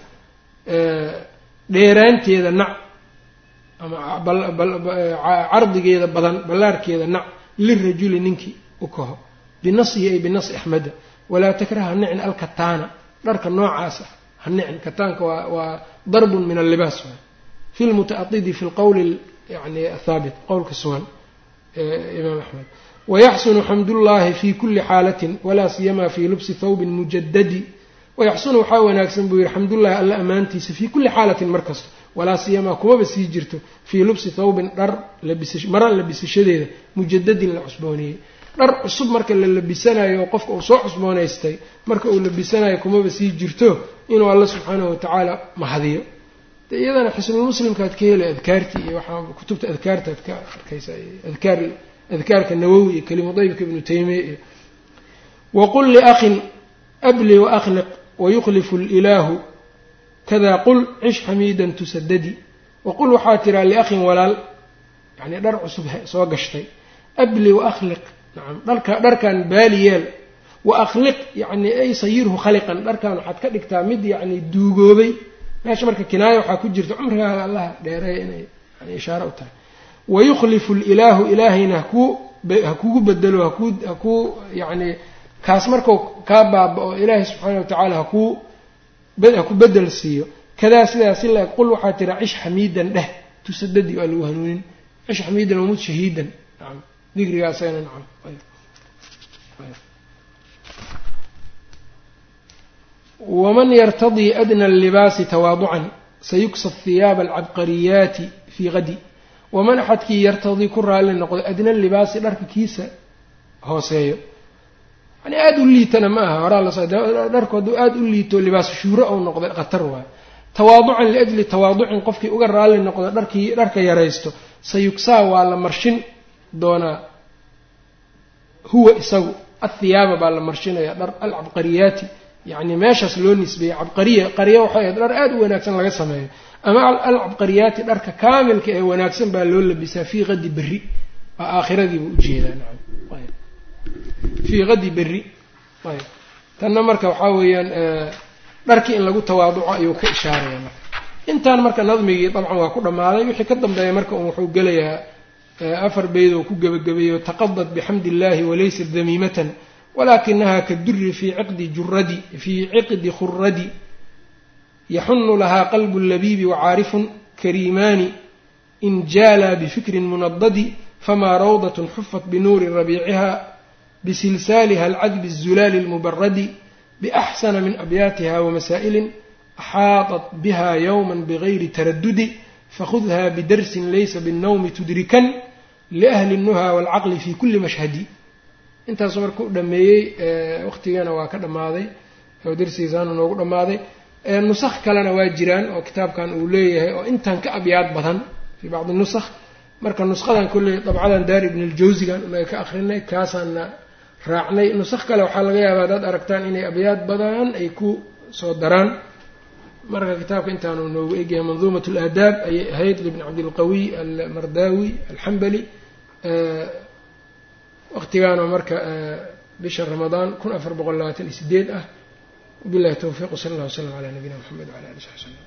dheeraanteeda nac ama cardigeeda badan ballaarhkeeda nac lirajuli ninkii u kaho. Binasihi ay binasi axmeda walaa takrah ha nicin alkataana. Dharka noocaasa ha nicin. Kataanka waa darbun min allibaas waay fi lmutaadidi fi lqowli yani athaabit qowlka sugan imaam axmed wayaxsunu xamdullaahi fi kuli xaalatin walaa siyamaa fii lubsi thawbin mujadadi wayaxsunu waxaa wanaagsan buu yihi xamdullahi alla ammaantiisa fii kulli xaalatin mar kasta walaa siyamaa kumaba sii jirto fii lubsi thawbin dhar mara labisashadeeda mujadadin la cusbooneeyey dhar cusub marka la labisanayo oo qofka uu soo cusboonaystay marka uu labisanayo kumaba sii jirto inuu alla subxaanahu watacaala mahadiyo de iyadana xisnulmuslimkaad ka helay adkaartii iyo waxaa kutubta adkaartaad ka arkaysa adkaar adkaarka nawowi iyo kelimu daybka ibnu taymiya iyo waqul liakhin abli waakliq wayukhlifu lilaahu kada qul cish xamiidan tusadadi waqul waxaa tiraa liakhin walaal yacnii dhar cusub soo gashtay. Abli waakliq nacam dharka dharkan baali yeel. Wa akhliq yacni ay sayirhu khaliqan dharkan waxaad ka dhigtaa mid yacni duugoobay. Meesha marka kinaaya waxaa ku jirta cumrigaaga allaha dheereeya inay yani ishaare u tahay wayukhlifu lilaahu ilaahayna hakuu ha kugu bedelo hakuu hakuu yacni kaas markuu kaa baaba-o ilaahay subxaana wa tacaala hakuu haku bedel siiyo kadaa sidaas si la-eg qul waxaa tira cish xamiidan dheh tusadadi waa lagu hanuunin cish xamiidan wamud shahiidan nacam digrigaasayna nacam waman yartadii adna allibaasi tawaaducan sayuksa hiyaaba alcabqariyaati fii gadi waman axadkii yartadii ku raalli noqdo adna libaasi dharka kiisa hooseeyo yani aada u liitana ma aha horaa las dharku hadduu aada u liito libaas shuuro ou noqday khatar waayo tawaaducan liajli tawaaducin qofkii uga raalli noqdo dharkii dharka yaraysto sayugsaa waa la marshin doonaa huwa isagu athiyaaba baa la marshinaya dhar alcabqariyaati yacni meeshaas loo nisbeeyey cabqariya qarya waxay ahayd dhar aada u wanaagsan laga sameeyo ama alcabqariyaati dharka kaamilka ee wanaagsan baa loo labisaa fii qadi berri. Waa aakhiradiiba u jeedaa fii qadi berri. Tanna marka waxaa weeyaan dharkii in lagu tawaaduco ayuu ka ishaaraya marka. Intaan marka nadmigii dabcan waa ku dhammaaday wixii ka dambeeya marka un wuxuu gelayaa afar beyd oo ku gebagabeeyo taqadad bixamdi illahi walaysat damiimatan walakinaha kaduri fii ciqdi juradi fii ciqdi khuradi yaxunu lahaa qalbu labiibi wacaarifun kariimaani in jaalaa bifikrin munadadi famaa rawdatun xufat binuuri rabiiciha bisilsaaliha alcadbi azulaali almubaradi biaxsana min abyaatiha wamasaa'ilin axaatat biha yowma bigayri taradudi fakhudha bidarsin laysa binnawmi tudrikan liahli nnuha walcaqli fi kuli mashhadi intaasuu marka dhameeyey waqtigana waa ka dhammaaday darsigiisaana noogu dhammaaday nusakh kalena waa jiraan oo kitaabkan uu leeyahay oo intan ka abyaad badan fii bacdi nusakh. Marka nusqadan kolley dabcadan daar ibn aljawsigan unaga ka akrinay kaasaana raacnay. Nusakh kale waxaa laga yaabaa haddaad aragtaan inay abyaad badan ay ku soo daraan. Marka kitaabka intaanu noogu egyahay manduumat alaadaab ayay ahayd libn cabdilqawiy almardaawi alxambali waqtigaana marka bisha ramadaan kun afar boqol labaatan iyo sideed ah wabillahi towfiiq wsala allah wslam calaa nabiyina mxamed wala ali saxbi slm